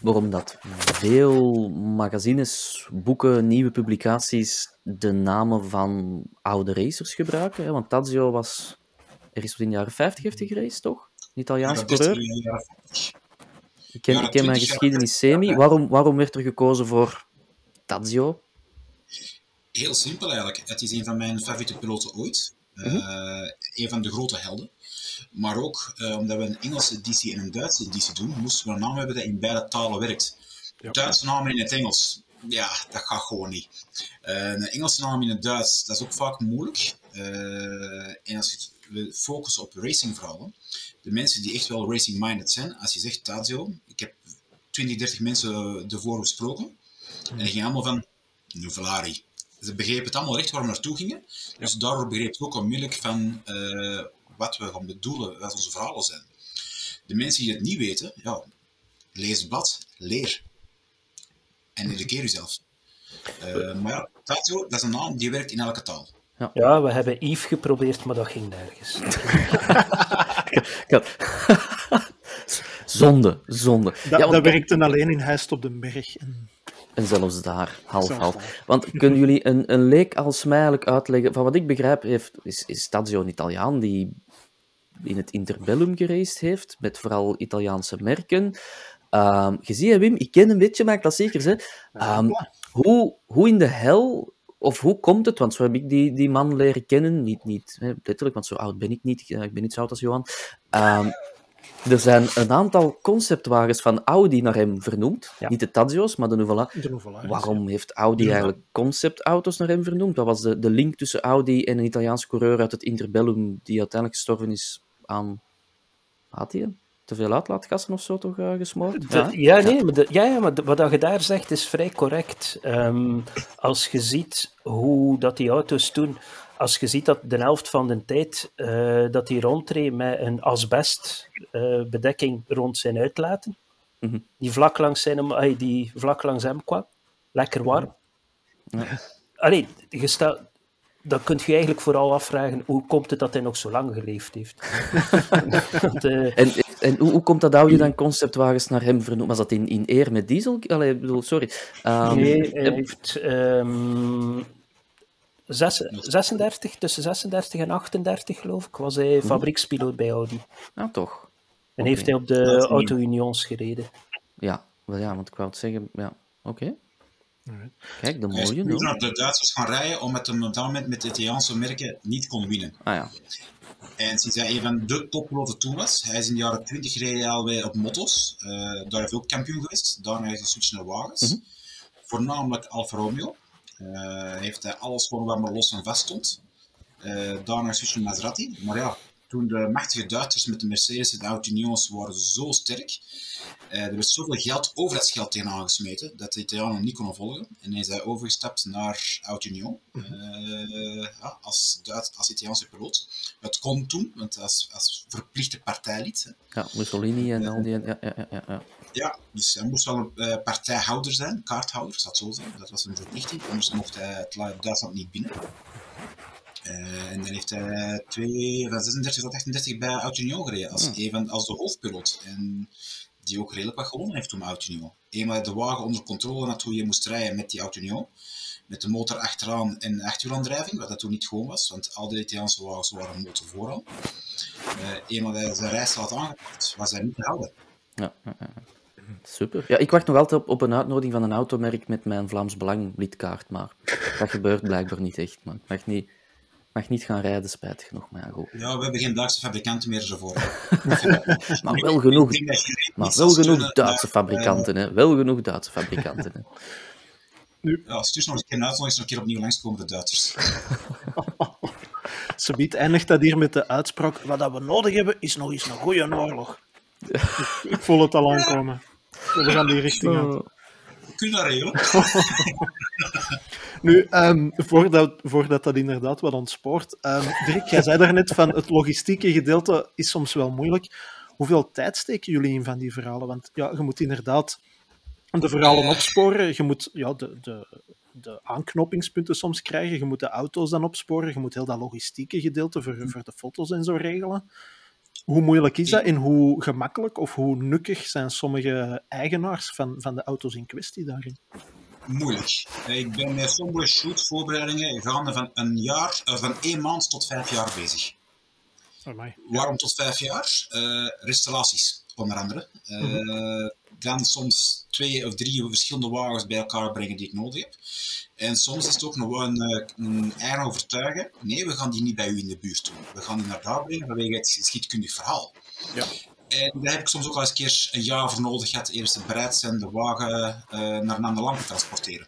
waarom dat veel magazines, boeken, nieuwe publicaties de namen van oude racers gebruiken? Want Tazio was, er is in de jaren 50 heeft hij geraced, toch? Een Italiaanse ja, coureur. Ik ken, ik ken mijn geschiedenis semi. Waarom, waarom werd er gekozen voor Tazio? Heel simpel eigenlijk. Het is een van mijn favoriete piloten ooit. Mm -hmm. een van de grote helden. Maar ook uh, omdat we een Engelse DC en een Duitse DC doen, moesten we een naam hebben dat in beide talen werkt. Ja. Duitse namen in het Engels, ja, dat gaat gewoon niet. Uh, een Engelse naam in het Duits, dat is ook vaak moeilijk. en als we focussen op racingverhalen, de mensen die echt wel racing-minded zijn, als je zegt Tazio, ik heb 20, 30 mensen ervoor gesproken, en die gingen allemaal van Nuvolari. Ze begrepen het allemaal recht waar we naartoe gingen. Dus daardoor begreep ik ook onmiddellijk van uh, wat we gaan bedoelen, wat onze verhalen zijn. De mensen die het niet weten, ja, lees het blad, leer. En educeer jezelf. Uh, maar ja, Tatio, dat is een naam die werkt in elke taal. Ja. ja, we hebben Yves geprobeerd, maar dat ging nergens. zonde, zonde. Dat, ja, dat werkte alleen in Huist op den Berg. En... En zelfs daar, half-half. Want kunnen jullie een, een leek als mij eigenlijk uitleggen? Van wat ik begrijp, heeft, is, is een Italiaan die in het interbellum gereisd heeft, met vooral Italiaanse merken. Um, je ziet, Wim, ik ken een beetje mijn klassiekers. Hè. Um, hoe, hoe in de hel, of hoe komt het, want zo heb ik die, die man leren kennen, niet, niet hè, letterlijk, want zo oud ben ik niet, ik ben niet zo oud als Johan. Um, er zijn een aantal conceptwagens van Audi naar hem vernoemd. Niet de Tazio's, maar de Nuvola. Waarom heeft Audi eigenlijk conceptauto's naar hem vernoemd? Dat was de, de link tussen Audi en een Italiaanse coureur uit het Interbellum, die uiteindelijk gestorven is aan... Had hij te veel uitlaatgassen of zo toch uh, gesmoord? ja? ja, nee, maar, de, ja, ja, maar wat je daar zegt is vrij correct. Um, als je ziet hoe dat die auto's toen als je ziet dat de helft van de tijd uh, dat hij rondreed met een asbestbedekking uh, rond zijn uitlaten, mm -hmm. die, vlak langs zijn, die vlak langs hem kwam, lekker warm. Ja. Allee, je staat, dan kun je eigenlijk vooral afvragen hoe komt het dat hij nog zo lang geleefd heeft. Want, uh, en en hoe, hoe komt dat Audi dan conceptwagens naar hem vernoemd? Was dat in, in eer met diesel? Allee, bedoel, sorry. Um, nee, hij heeft... Um, Zes- 36, tussen 36 en 38 geloof ik, was hij fabriekspiloot bij Audi. Nou, toch. En heeft hij op de. Auto Unions gereden. Ja, wel ja, want ik wou het zeggen. Ja, oké. Kijk, de Hij is mooie. no? naar de Duitsers gaan rijden, omdat hij op dat moment met de Italiaanse merken niet kon winnen. Ah ja. En sinds hij een van de toppiloten toen was, hij is in de jaren 20 gereden alweer op motto's. Eh, daar heeft hij ook kampioen geweest. Daarna is hij switch naar wagens. Voornamelijk Alfa Romeo. Eh, heeft hij alles gewoon waar maar los en vast stond. Eh, daarna switch naar Maserati. Maar ja, toen de machtige Duitsers met de Mercedes en de Audi waren zo sterk. eh, er werd zoveel geld, overheidsgeld tegenaan gesmeten, dat de Italianen niet konden volgen. En hij is hij overgestapt naar Audi Union. eh, ja, als, Duits, als Italiaanse piloot. Het kon toen, want als, als verplichte partijlid. hè. Ja, Mussolini en al die. Ja, ja, ja, ja, ja. Ja, dus hij moest wel een eh, partijhouder zijn, kaarthouder, het zo zijn. Dat was een verplichting, anders mocht hij het la- Duitsland niet binnen. Eh, en dan heeft hij twee, van 36 tot 38 bij Audi Union gereden, als, een van, als de hoofdpiloot. En die ook redelijk wat gewonnen heeft toen Union. Eenmaal de wagen onder controle had hoe je moest rijden met die Audi Union. Met de motor achteraan en achterwielaandrijving, wat dat toen niet gewoon was, want al de Italiaanse wagens waren motor vooral. Eh eenmaal hij zijn reis had aangepakt, was hij niet te houden. Ja, ja, ja. Super. Ja, ik wacht nog altijd op, op een uitnodiging van een automerk met mijn Vlaams Belang lidkaart, maar dat gebeurt blijkbaar niet echt. Maar ik mag niet, mag niet gaan rijden, spijtig genoeg. Maar ja, goed. Ja, we hebben geen Duitse fabrikanten meer ervoor. Maar wel genoeg, maar wel genoeg Duitse fabrikanten. Hè. Wel genoeg Duitse fabrikanten. Hè. eh, ja, stuur nog eens een keer uitnodiging, nog een keer opnieuw langskomen, de Duitsers. Subiet eindigt dat hier met de uitspraak: wat dat we nodig hebben is nog eens een goede oorlog. Ik, ik voel het al aankomen. We gaan die richting uit. Kun je dat regelen? Nu, ehm, voordat, voordat dat inderdaad wat ontspoort. ehm Dirk, jij zei daarnet van het logistieke gedeelte is soms wel moeilijk. Hoeveel tijd steken jullie in van die verhalen? Want ja, je moet inderdaad de verhalen opsporen. Je moet ja, de, de, de aanknopingspunten soms krijgen. Je moet de auto's dan opsporen. Je moet heel dat logistieke gedeelte voor, voor de foto's en zo regelen. Hoe moeilijk is dat en hoe gemakkelijk of hoe nukkig zijn sommige eigenaars van, van de auto's in kwestie daarin? Moeilijk. Ik ben met sommige shootvoorbereidingen gaande van een jaar, eh, van één maand tot vijf jaar bezig. Waarom tot vijf jaar? Eh, restauraties, onder andere. Eh, Dan soms twee of drie verschillende wagens bij elkaar brengen die ik nodig heb. En soms is het ook nog wel een, eh, een eigen overtuigen. Nee, we gaan die niet bij u in de buurt doen. We gaan die naar daar brengen vanwege het geschiedkundig verhaal. Ja. En daar heb ik soms ook al eens een keer een jaar voor nodig gehad. Eerst bereid zijn de wagen eh, naar een ander land te transporteren.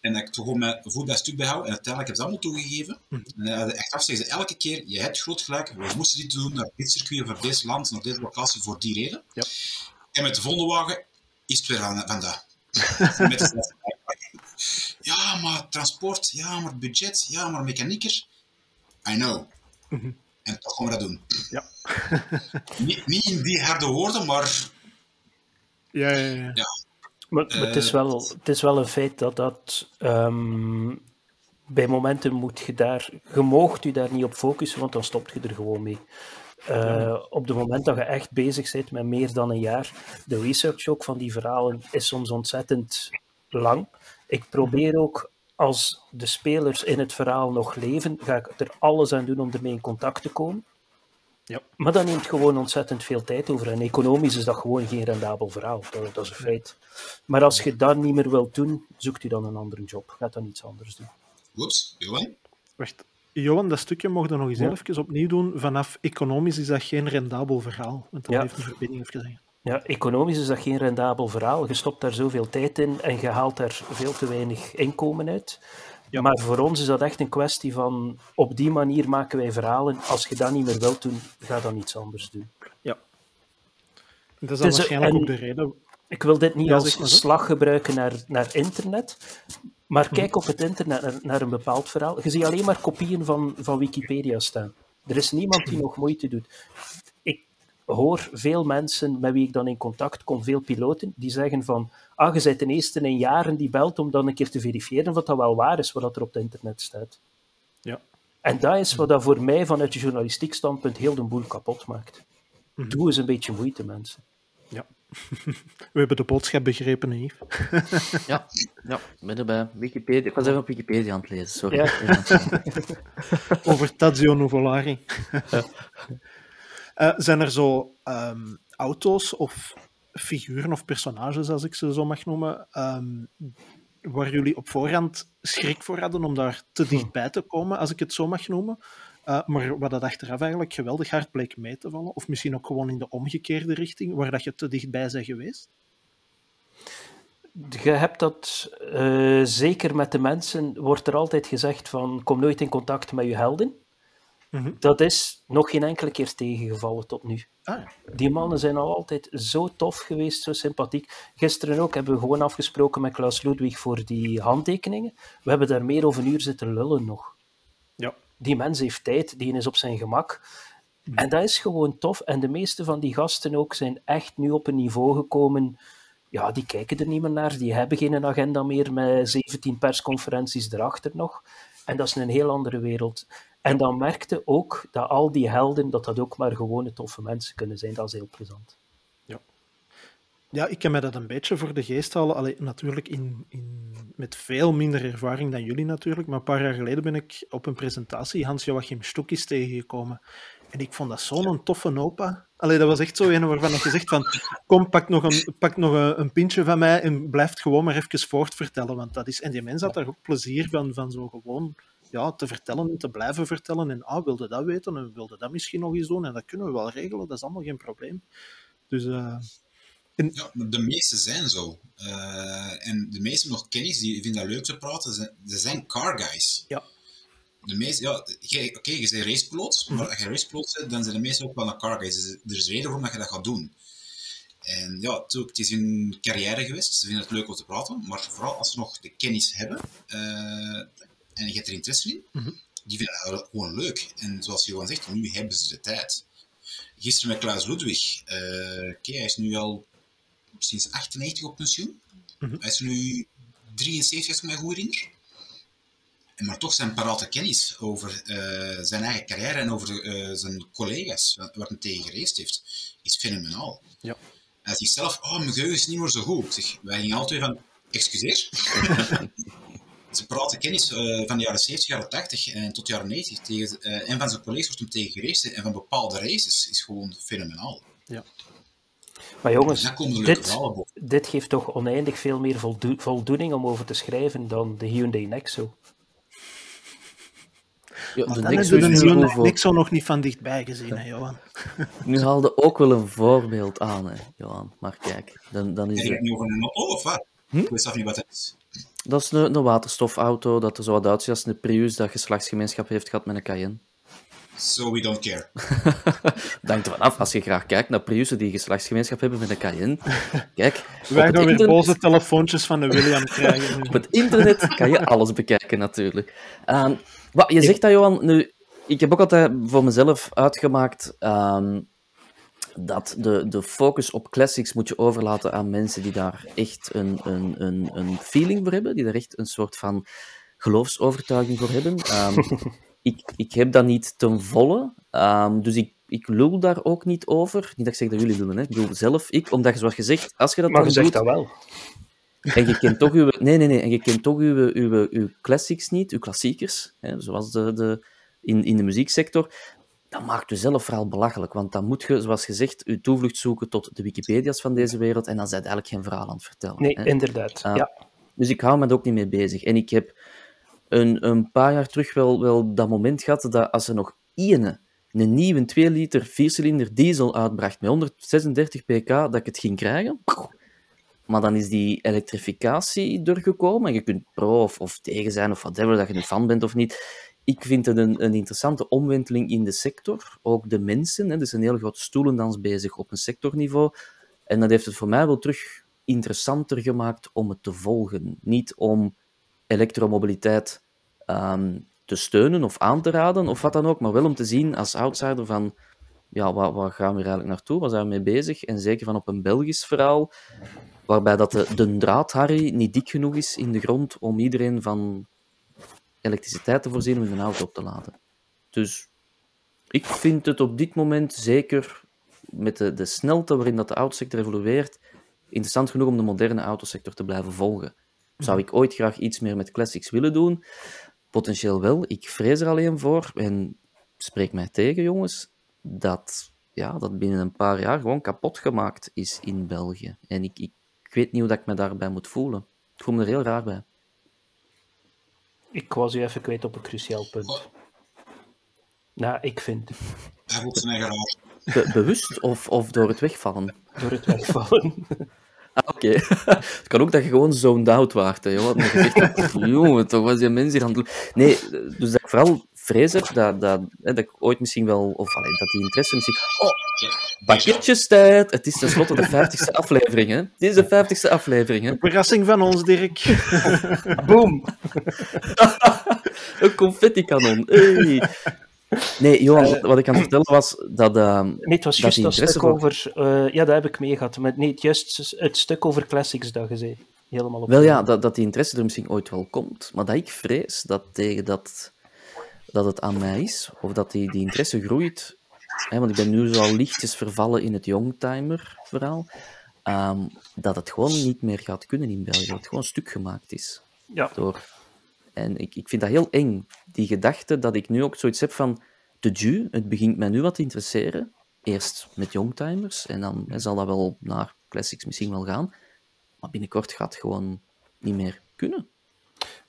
En dat ik toch gewoon mijn voet bij stuk bijhoud. En uiteindelijk heb ik ze allemaal toegegeven. En uh, achteraf zeggen ze elke keer, je hebt groot gelijk, we moesten dit doen naar dit circuit, voor dit land, naar deze locatie, voor die reden. Ja. En met de volgende wagen is het weer van, van dat. met de ja, maar transport, ja, maar budget, ja, maar mechanieker. I know. En toch gaan we dat doen. Ja. niet, niet in die harde woorden, maar Ja, ja, ja. ja. Maar, maar het, is wel, het is wel een feit dat dat ehm, bij momenten moet je daar, je moogt je daar niet op focussen, want dan stopt je er gewoon mee. Uh, op het moment dat je echt bezig bent met meer dan een jaar, de research ook van die verhalen is soms ontzettend lang. Ik probeer ook, als de spelers in het verhaal nog leven, ga ik er alles aan doen om ermee in contact te komen. Ja. Maar dat neemt gewoon ontzettend veel tijd over. En economisch is dat gewoon geen rendabel verhaal. Dat, dat is een feit. Maar als je dat niet meer wilt doen, zoekt u dan een andere job. Gaat dan iets anders doen. Oeps, Johan? Wacht, Johan, dat stukje mocht je nog eens ja. even opnieuw doen. Vanaf economisch is dat geen rendabel verhaal. Want dat Ja. heeft een verbinding even gezegd. Ja, economisch is dat geen rendabel verhaal. Je stopt daar zoveel tijd in en je haalt daar veel te weinig inkomen uit. Ja. Maar voor ons is dat echt een kwestie van op die manier maken wij verhalen. Als je dat niet meer wilt doen, ga dan iets anders doen. Dat is dan Dus, waarschijnlijk en- ook de reden. Ik wil dit niet Ja, als zo. slag gebruiken naar, naar internet, maar kijk op het internet naar, naar een bepaald verhaal. Je ziet alleen maar kopieën van, van Wikipedia staan. Er is niemand die nog moeite doet. Ik hoor veel mensen met wie ik dan in contact kom, veel piloten, die zeggen van ah, je bent ten eerste in jaren die belt om dan een keer te verifiëren wat dat wel waar is, wat er op het internet staat. Ja. En dat is wat dat voor mij vanuit het journalistiek standpunt heel de boel kapot maakt. Doe eens een beetje moeite, mensen. We hebben de boodschap begrepen, Yves. ja, ja, ben erbij. Wikipedia. Ik was even op Wikipedia aan het lezen, sorry. Ja. Over Tadzio Nuvolari. Eh, zijn er zo ehm, auto's of figuren of personages, als ik ze zo mag noemen, ehm, waar jullie op voorhand schrik voor hadden om daar te dichtbij te komen, als ik het zo mag noemen? Uh, maar wat dat achteraf eigenlijk geweldig hard bleek mee te vallen. Of misschien ook gewoon in de omgekeerde richting, waar dat je te dichtbij bent geweest. Je hebt dat uh, zeker met de mensen, wordt er altijd gezegd van kom nooit in contact met je helden. Mm -hmm. Dat is nog geen enkele keer tegengevallen tot nu. Ah, ja. Die mannen zijn al altijd zo tof geweest, zo sympathiek. Gisteren ook hebben we gewoon afgesproken met Klaus Ludwig voor die handtekeningen. We hebben daar meer over een uur zitten lullen nog. Die mens heeft tijd, die is op zijn gemak. En dat is gewoon tof. En de meeste van die gasten ook zijn echt nu op een niveau gekomen. Ja, die kijken er niet meer naar. Die hebben geen agenda meer met 17 persconferenties erachter nog. En dat is een heel andere wereld. En dan merkte ook dat al die helden, dat dat ook maar gewone toffe mensen kunnen zijn. Dat is heel plezant. Ja, ik kan me dat een beetje voor de geest halen. Allee, natuurlijk in, in, met veel minder ervaring dan jullie natuurlijk. Maar een paar jaar geleden ben ik op een presentatie Hans-Joachim Stoekis tegengekomen. En ik vond dat zo'n toffe opa. Allee, dat was echt zo een waarvan je zegt van... Kom, pak nog, een, pak nog een, een, pintje van mij en blijf gewoon maar even voortvertellen. Want dat is... En die mens had daar ook plezier van, van zo gewoon ja, te vertellen en te blijven vertellen. En ah, wilde dat weten en wilde dat misschien nog eens doen. En dat kunnen we wel regelen, dat is allemaal geen probleem. Dus... Uh, en... Ja, de meeste zijn zo. Uh, en de meeste nog kennis, die vinden dat leuk te praten, ze, ze zijn car guys. Ja. De meeste, ja, oké, okay, je bent racepiloot, maar als je racepiloot bent, dan zijn de meeste ook wel een car guys. Dus er is reden waarom dat je dat gaat doen. En ja, het is hun carrière geweest, ze vinden het leuk om te praten, maar vooral als ze nog de kennis hebben uh, en je hebt er interesse in, mm -hmm. die vinden dat gewoon leuk. En zoals Johan zegt, nu hebben ze de tijd. Gisteren met Klaus Ludwig, uh, okay, hij is nu al sinds 98 op pensioen. Mm -hmm. Hij is nu 73, als ik me goed herinner. En maar toch zijn parate kennis over uh, zijn eigen carrière en over uh, zijn collega's, waar hij tegen gereisd heeft, is fenomenaal. Ja. Hij zegt zelf, oh, mijn geheugen is niet meer zo goed. Ik zeg, wij gingen altijd van, excuseer? zijn parate kennis uh, van de jaren 70, jaren 80 en tot de jaren 90 tegen, en van zijn collega's wordt hem tegen gereisd en van bepaalde races is gewoon fenomenaal. Ja. Maar jongens, dit, dit geeft toch oneindig veel meer voldo voldoening om over te schrijven dan de Hyundai Nexo. Ja, de Nexo is nu een Nexo nog niet van dichtbij gezien, hè, Johan. Nu haalde ook wel een voorbeeld aan, hè, Johan. Maar kijk, dan, dan is het... niet over een of wat? Hm? Ik weet niet wat het is. Dat is een, een waterstofauto, dat er zo wat uitziet als een Prius dat geslachtsgemeenschap heeft gehad met een Cayenne. So we don't care. Dank ervan af, als je graag kijkt naar Priussen die geslachtsgemeenschap hebben met een Cayenne. Kijk, Wij gaan weer boze telefoontjes van de William krijgen. op het internet kan je alles bekijken, natuurlijk. Um, wat, je zegt dat, Johan, nu, ik heb ook altijd voor mezelf uitgemaakt um, dat de, de focus op classics moet je overlaten aan mensen die daar echt een, een, een, een feeling voor hebben, die daar echt een soort van geloofsovertuiging voor hebben. Um, ik, ik heb dat niet ten volle, um, dus ik, ik lul daar ook niet over. Niet dat ik zeg dat jullie lullen, hè. ik lul zelf, ik, omdat je zoals gezegd, als je dat maar dan je zegt doet, dat wel. en je kent toch uw, nee, nee, nee, en je kent toch uw, uw, uw classics niet, uw klassiekers, hè, zoals de, de, in, in de muzieksector, dan maakt je zelf vooral belachelijk, want dan moet je, zoals gezegd, je toevlucht zoeken tot de Wikipedia's van deze wereld, en dan zijn eigenlijk geen verhaal aan het vertellen. Nee, hè. inderdaad. Ah, ja. Dus ik hou me er ook niet mee bezig. En ik heb een, een paar jaar terug wel, wel dat moment gehad dat als er nog ene een nieuwe 2 liter 4-cilinder diesel uitbracht met 136 pk, dat ik het ging krijgen. Maar dan is die elektrificatie er gekomen. En je kunt pro of, tegen zijn of whatever, dat je een fan bent of niet. Ik vind het een, een interessante omwenteling in de sector. Ook de mensen. Hè. Er is een heel grote stoelendans bezig op een sectorniveau. En dat heeft het voor mij wel terug interessanter gemaakt om het te volgen. Niet om elektromobiliteit um, te steunen of aan te raden of wat dan ook, maar wel om te zien als outsider van ja, waar, gaan we eigenlijk naartoe? Waar zijn we mee bezig? En zeker van op een Belgisch verhaal, waarbij dat de, de draadharry niet dik genoeg is in de grond om iedereen van elektriciteit te voorzien om een auto op te laden. Dus ik vind het op dit moment zeker met de, de snelheid waarin dat de autosector evolueert, interessant genoeg om de moderne autosector te blijven volgen. Zou ik ooit graag iets meer met classics willen doen? Potentieel wel. Ik vrees er alleen voor, en spreek mij tegen, jongens, dat, ja, dat binnen een paar jaar gewoon kapot gemaakt is in België. En ik, ik, ik weet niet hoe dat ik me daarbij moet voelen. Ik voel me er heel raar bij. Ik was u even kwijt op een cruciaal punt. Nou, ik vind. Hij voelt zijn eigen raar. Be- bewust of, of door het wegvallen? Door het wegvallen. Ah, oké. het kan ook dat je gewoon zoned out waart. Hè, je zegt, jongen, toch was die mens hier aan het. Nee, dus dat ik vooral vrees heb dat, dat, hè, dat ik ooit misschien wel... Of allee, dat die interesse misschien... Oh, pakketjestijd! Het is tenslotte de 50ste aflevering, hè. Het is de 50ste aflevering, hè. Verrassing van ons, Dirk. Boom! Een confetti-kanon. Hey. Nee, Johan, wat ik aan het vertellen was dat... ehm, Nee, het was Dat juist dat interesse stuk voor- over... eh, ja, dat heb ik meegehad. Maar nee, juist het stuk over classics dat je zei. Helemaal op. Wel ja, dat, dat die interesse er misschien ooit wel komt, maar dat ik vrees dat tegen dat, dat het aan mij is, of dat die, die interesse groeit, hè, want ik ben nu zo al lichtjes vervallen in het Youngtimer-verhaal, ehm, dat het gewoon niet meer gaat kunnen in België, dat het gewoon stuk gemaakt is. Ja. Door. En ik, ik vind dat heel eng, die gedachte dat ik nu ook zoiets heb van, de ju, het begint mij nu wat te interesseren, eerst met Youngtimers, en dan zal dat wel naar classics misschien wel gaan, maar binnenkort gaat het gewoon niet meer kunnen.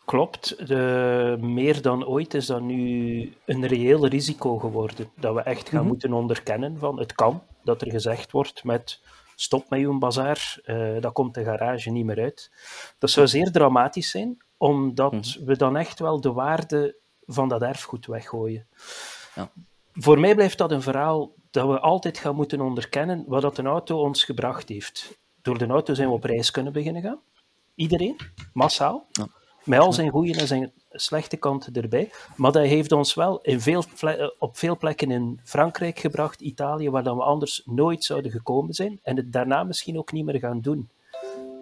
Klopt. De, meer dan ooit is dat nu een reëel risico geworden. Dat we echt gaan Mhm. moeten onderkennen van het kan dat er gezegd wordt met stop met uw bazaar, eh, dat komt de garage niet meer uit. Dat zou zeer dramatisch zijn, omdat Mhm. we dan echt wel de waarde van dat erfgoed weggooien. Ja. Voor mij blijft dat een verhaal dat we altijd gaan moeten onderkennen wat dat een auto ons gebracht heeft. Door de auto zijn we op reis kunnen beginnen gaan. Iedereen, massaal. Ja. Met al zijn goede en zijn slechte kanten erbij. Maar dat heeft ons wel in veel op veel plekken in Frankrijk gebracht, Italië, waar dan we anders nooit zouden gekomen zijn. En het daarna misschien ook niet meer gaan doen.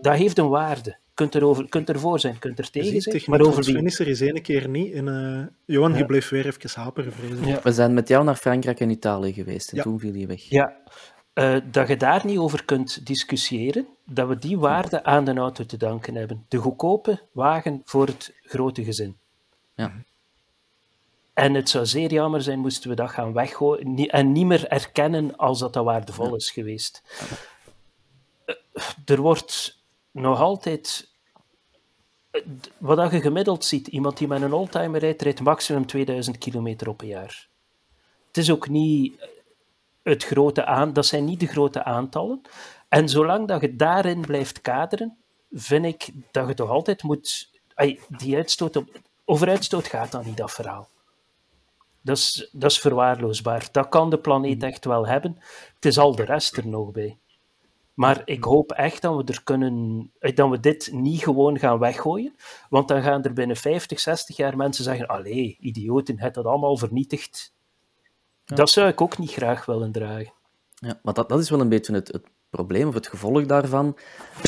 Dat heeft een waarde. Je kunt, erover, kunt ervoor zijn, je kunt er tegen zijn. Maar over die... is er eens ene keer niet. En, eh, Johan, je Ja. bleef weer even haperen, vrees ik. Ja. We zijn met jou naar Frankrijk en Italië geweest en Ja. toen viel je weg. Ja, eh, dat je daar niet over kunt discussiëren, dat we die waarde aan de auto te danken hebben. De goedkope wagen voor het grote gezin. Ja. En het zou zeer jammer zijn moesten we dat gaan weggooien ni- en niet meer erkennen als dat dat waardevol is geweest. Eh, Er wordt nog altijd... Wat je gemiddeld ziet, iemand die met een oldtimer rijdt, rijdt maximum 2000 kilometer op een jaar. Het is ook niet het grote aan, dat zijn niet de grote aantallen. En zolang dat je daarin blijft kaderen, vind ik dat je toch altijd moet... Die uitstoot op, over uitstoot gaat dan niet, dat verhaal. Dat is, dat is verwaarloosbaar. Dat kan de planeet echt wel hebben. Het is al de rest er nog bij. Maar ik hoop echt dat we, er kunnen, eh, dat we dit niet gewoon gaan weggooien. Want dan gaan er binnen 50, 60 jaar mensen zeggen: Allee, idioten, het dat allemaal vernietigd. Dat zou ik ook niet graag willen dragen. Ja, maar dat, dat is wel een beetje het, het probleem of het gevolg daarvan.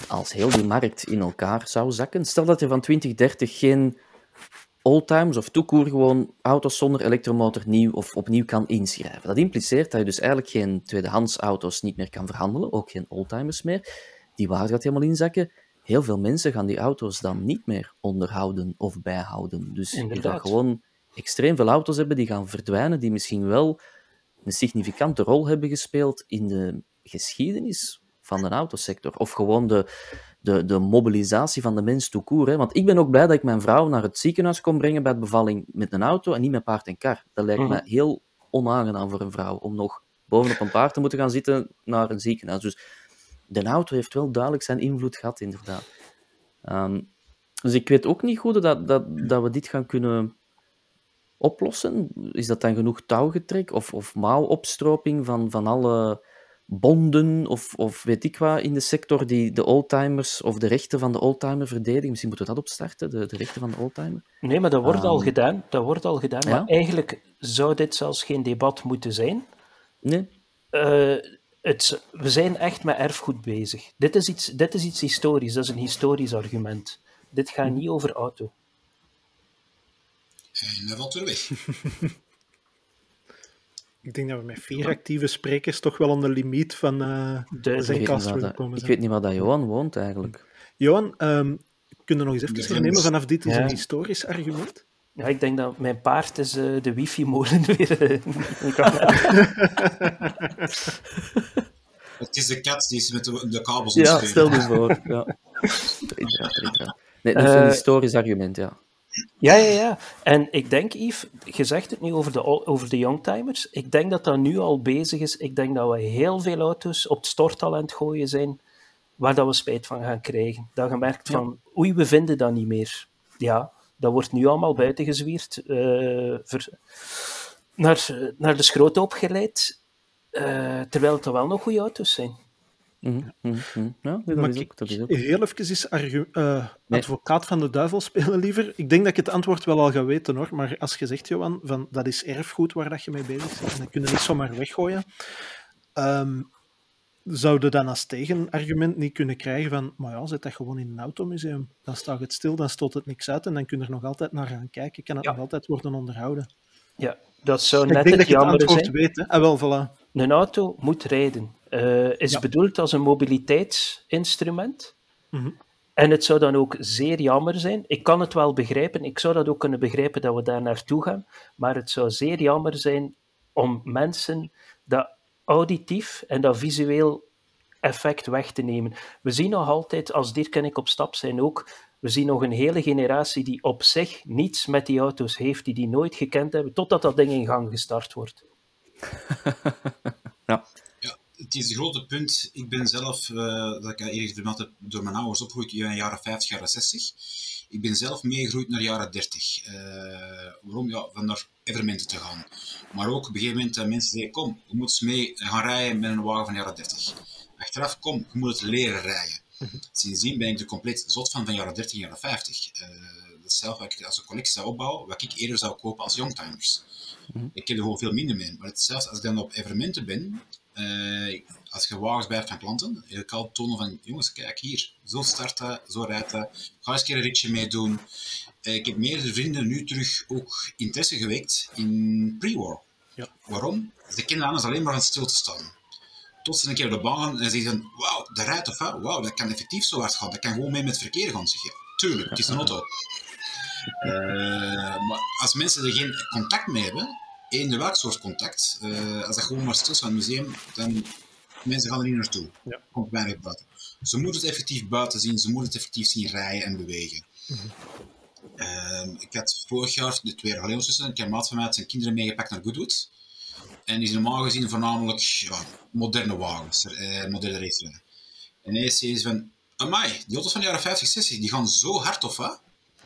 Als heel die markt in elkaar zou zakken. Stel dat je van 2030 geen oldtimers of toekoer gewoon auto's zonder elektromotor nieuw of opnieuw kan inschrijven. Dat impliceert dat je dus eigenlijk geen tweedehands auto's niet meer kan verhandelen, ook geen oldtimers meer. Die waarde gaat helemaal inzakken. Heel veel mensen gaan die auto's dan niet meer onderhouden of bijhouden. Dus je gaat gewoon extreem veel auto's hebben die gaan verdwijnen, die misschien wel een significante rol hebben gespeeld in de geschiedenis van de autosector. Of gewoon de, de, de mobilisatie van de mens court, hè. Want ik ben ook blij dat ik mijn vrouw naar het ziekenhuis kon brengen bij de bevalling met een auto en niet met paard en kar. Dat lijkt Mhm. me heel onaangenaam voor een vrouw, om nog bovenop een paard te moeten gaan zitten naar een ziekenhuis. Dus de auto heeft wel duidelijk zijn invloed gehad, inderdaad. Ehm, dus ik weet ook niet goed dat, dat, dat we dit gaan kunnen oplossen. Is dat dan genoeg touwgetrek of, of mouwopstroping van, van alle bonden of, of weet ik wat in de sector die de oldtimers of de rechten van de oldtimer verdedigen? Misschien moeten we dat opstarten, de, de rechten van de oldtimer. Nee, maar dat wordt al Ehm, gedaan. Dat wordt al gedaan. ja? Maar eigenlijk zou dit zelfs geen debat moeten zijn. Nee? Eh, het, we zijn echt met erfgoed bezig. Dit is, iets, dit is iets historisch, dat is een historisch argument. Dit gaat niet over auto. En hij valt weer weg. Ik denk dat we met vier actieve sprekers toch wel aan de limiet van uh, de Zencast willen komen. Ik weet niet waar dat Johan woont eigenlijk. Johan, um, kun je nog eens even hernemen vanaf dit is een historisch argument? Ja, ik denk dat mijn paard is uh, de wifi-molen weer. Het is de kat die is met de, de kabels Ja, stel je voor. Ja. Nee, dat is een historisch argument, ja. Ja, ja, ja. En ik denk, Yves, je zegt het nu over de, over de youngtimers. Ik denk dat dat nu al bezig is. Ik denk dat we heel veel auto's op het storttalent gooien zijn, waar dat we spijt van gaan krijgen. Dat je merkt van, oei, we vinden dat niet meer. Ja, dat wordt nu allemaal buitengezwierd, uh, ver, naar, naar de schroot opgeleid, uh, terwijl het er wel nog goede auto's zijn. Mm -hmm. Ja, dat maar is ook, dat is ook. Heel even is uh, advocaat van de duivel spelen liever. Ik denk dat ik het antwoord wel al ga weten hoor, maar als je zegt, Johan, van dat is erfgoed waar dat je mee bezig bent, dan kun je niet zomaar weggooien. Um, zouden dan als tegenargument niet kunnen krijgen van, maar ja, zet dat gewoon in een automuseum. Dan staat het stil, dan stoot het niks uit en dan kun je er nog altijd naar gaan kijken. Kan het nog altijd worden onderhouden. Ja, dat zou net ik denk het dat weet. Hè? Ah, wel, voilà. Een auto moet rijden. Uh, is bedoeld als een mobiliteitsinstrument. Mhm. En het zou dan ook zeer jammer zijn. Ik kan het wel begrijpen. Ik zou dat ook kunnen begrijpen dat we daar naartoe gaan. Maar het zou zeer jammer zijn om mensen dat auditief en dat visueel effect weg te nemen. We zien nog altijd, als Dirk en ik op stap zijn ook, we zien nog een hele generatie die op zich niets met die auto's heeft, die die nooit gekend hebben, totdat dat ding in gang gestart wordt. ja. ja. Het is een grote punt. Ik ben zelf, uh, dat ik eerder vermeld heb, door mijn ouders opgegroeid in de jaren 50, jaren 60. Ik ben zelf meegegroeid naar de jaren 30. Uh, eh, waarom? Ja, van naar evenementen te gaan. Maar ook op een gegeven moment dat mensen zeiden, kom, je moet eens mee gaan rijden met een wagen van de jaren 30. Achteraf, kom, je moet het leren rijden. Mhm. Sindsdien ben ik er compleet zot van van jaren 30 en jaren 50. Uh, eh, dat is zelf wat ik als een collectie zou opbouwen, wat ik eerder zou kopen als youngtimers. Mm Ik heb er gewoon veel minder mee. Maar het, zelfs als ik dan op evenementen ben, uh, als je wagens bij van klanten, je kan tonen van, jongens, kijk hier, zo starten, zo rijden, ga eens een keer een ritje meedoen. Uh, ik heb meerdere vrienden nu terug ook interesse gewekt in pre-war. Ja. Waarom? Ze kennen anders alleen maar aan stil te staan. Tot ze een keer op de baan en ze zeggen, wauw, dat rijdt of wauw, dat kan effectief zo hard gaan, dat kan gewoon mee met het verkeer gaan. Zeg je. Tuurlijk, het is een auto. Uh, maar als mensen er geen contact mee hebben, eender welk soort contact, uh, als dat gewoon maar stil is van het museum, dan mensen gaan er niet naartoe. Ja. Komt weinig buiten. Ze moeten het effectief buiten zien, ze moeten het effectief zien rijden en bewegen. Mm -hmm. ik had vorig jaar, de twee jaar geleden een maat van mij had zijn kinderen meegepakt naar Goodwood. En die zijn normaal gezien voornamelijk ja, moderne wagens, eh, moderne racerijden. En hij zei van, amai, die auto's van de jaren 50, 60, die gaan zo hard of wat?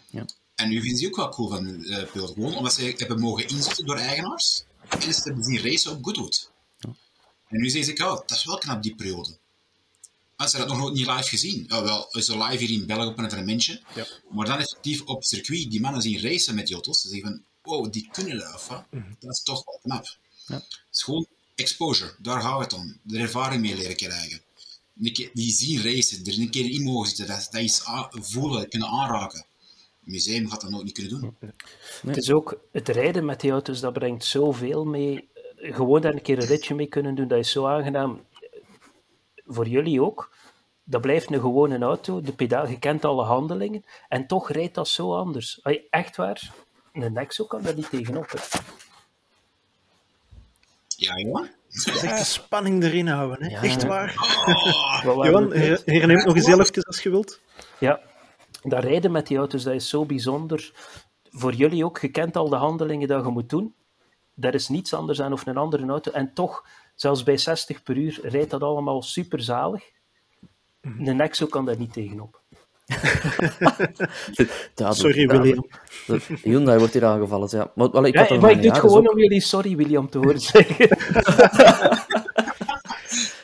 Ja. En nu vinden ze ook wel cool van uh, Pilot. Gewoon omdat ze hebben mogen inzetten door eigenaars. En ze hebben zien racen op Goodwood. Ja. En nu zeg ik, oh, dat is wel knap die periode. Als ze dat nog nooit niet live gezien. Ja, wel, is er live hier in België op een evenementje. Ja. Maar dan effectief op circuit die mannen zien racen met die auto's. Ze zeggen van, wow, die kunnen dat, of wat? Mm -hmm. Dat is toch wel knap. Ja. Het is gewoon exposure, daar gaat het om. De ervaring mee leren krijgen. Die zien racen, er een keer in mogen zitten, dat, dat iets voelen, kunnen aanraken museum gaat dat nooit niet kunnen doen. Nee. Het is ook het rijden met die auto's, dat brengt zoveel mee. Gewoon daar een keer een ritje mee kunnen doen, dat is zo aangenaam. Voor jullie ook. Dat blijft een gewone auto, de pedaal, je kent alle handelingen, en toch rijdt dat zo anders. Echt waar, een Nexo kan daar niet tegenop. Hè. Ja, ja. Echt de spanning erin houden, hè? Ja. echt waar. Oh, Johan, her- herneem nog eens heel even als je wilt. Ja, dat rijden met die auto's, dat is zo bijzonder. Voor jullie ook, je kent al de handelingen dat je moet doen. Daar is niets anders aan of een andere auto. En toch, zelfs bij 60 per uur, rijdt dat allemaal super zalig. Een Nexo kan daar niet tegenop. Ja, Sorry, dat- William. dat- Hyundai wordt hier aangevallen. Ja. Maar, wel, ik Ja, maar ik doe het gewoon ook- om jullie sorry William te horen zeggen.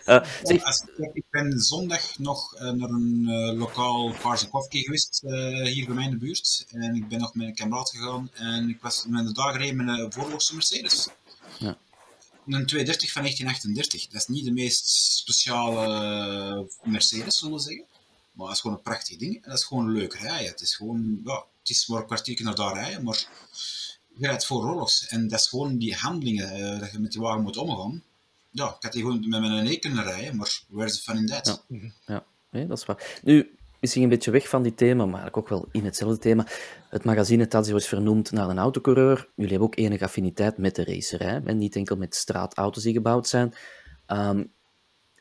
Eh, zeg, Als- ik ben zondag nog eh, naar een eh, lokaal Coffee geweest, eh, hier bij mij in de buurt. En ik ben nog met een kameraad gegaan en ik was met de dag gereden met een voorloogse Mercedes. Ja. Een 230 van 1938. Dat is niet de meest speciale Mercedes, zullen we zeggen. Maar dat is gewoon een prachtig ding en dat is gewoon leuk rijden. Het is gewoon, ja, het is maar een kwartier naar daar rijden, maar je rijdt voor oorlogs. En dat is gewoon die handelingen, eh, dat je met die wagen moet omgaan. Ja, ik had die gewoon met mijn nek kunnen rijden, maar where's the fun in that? Ja. Ja, nee, dat is waar. Nu, misschien een beetje weg van dit thema, maar ook wel in hetzelfde thema. Het magazine Tazio is vernoemd naar een autocoureur. Jullie hebben ook enige affiniteit met de racerij, en niet enkel met straatauto's die gebouwd zijn. Ehm,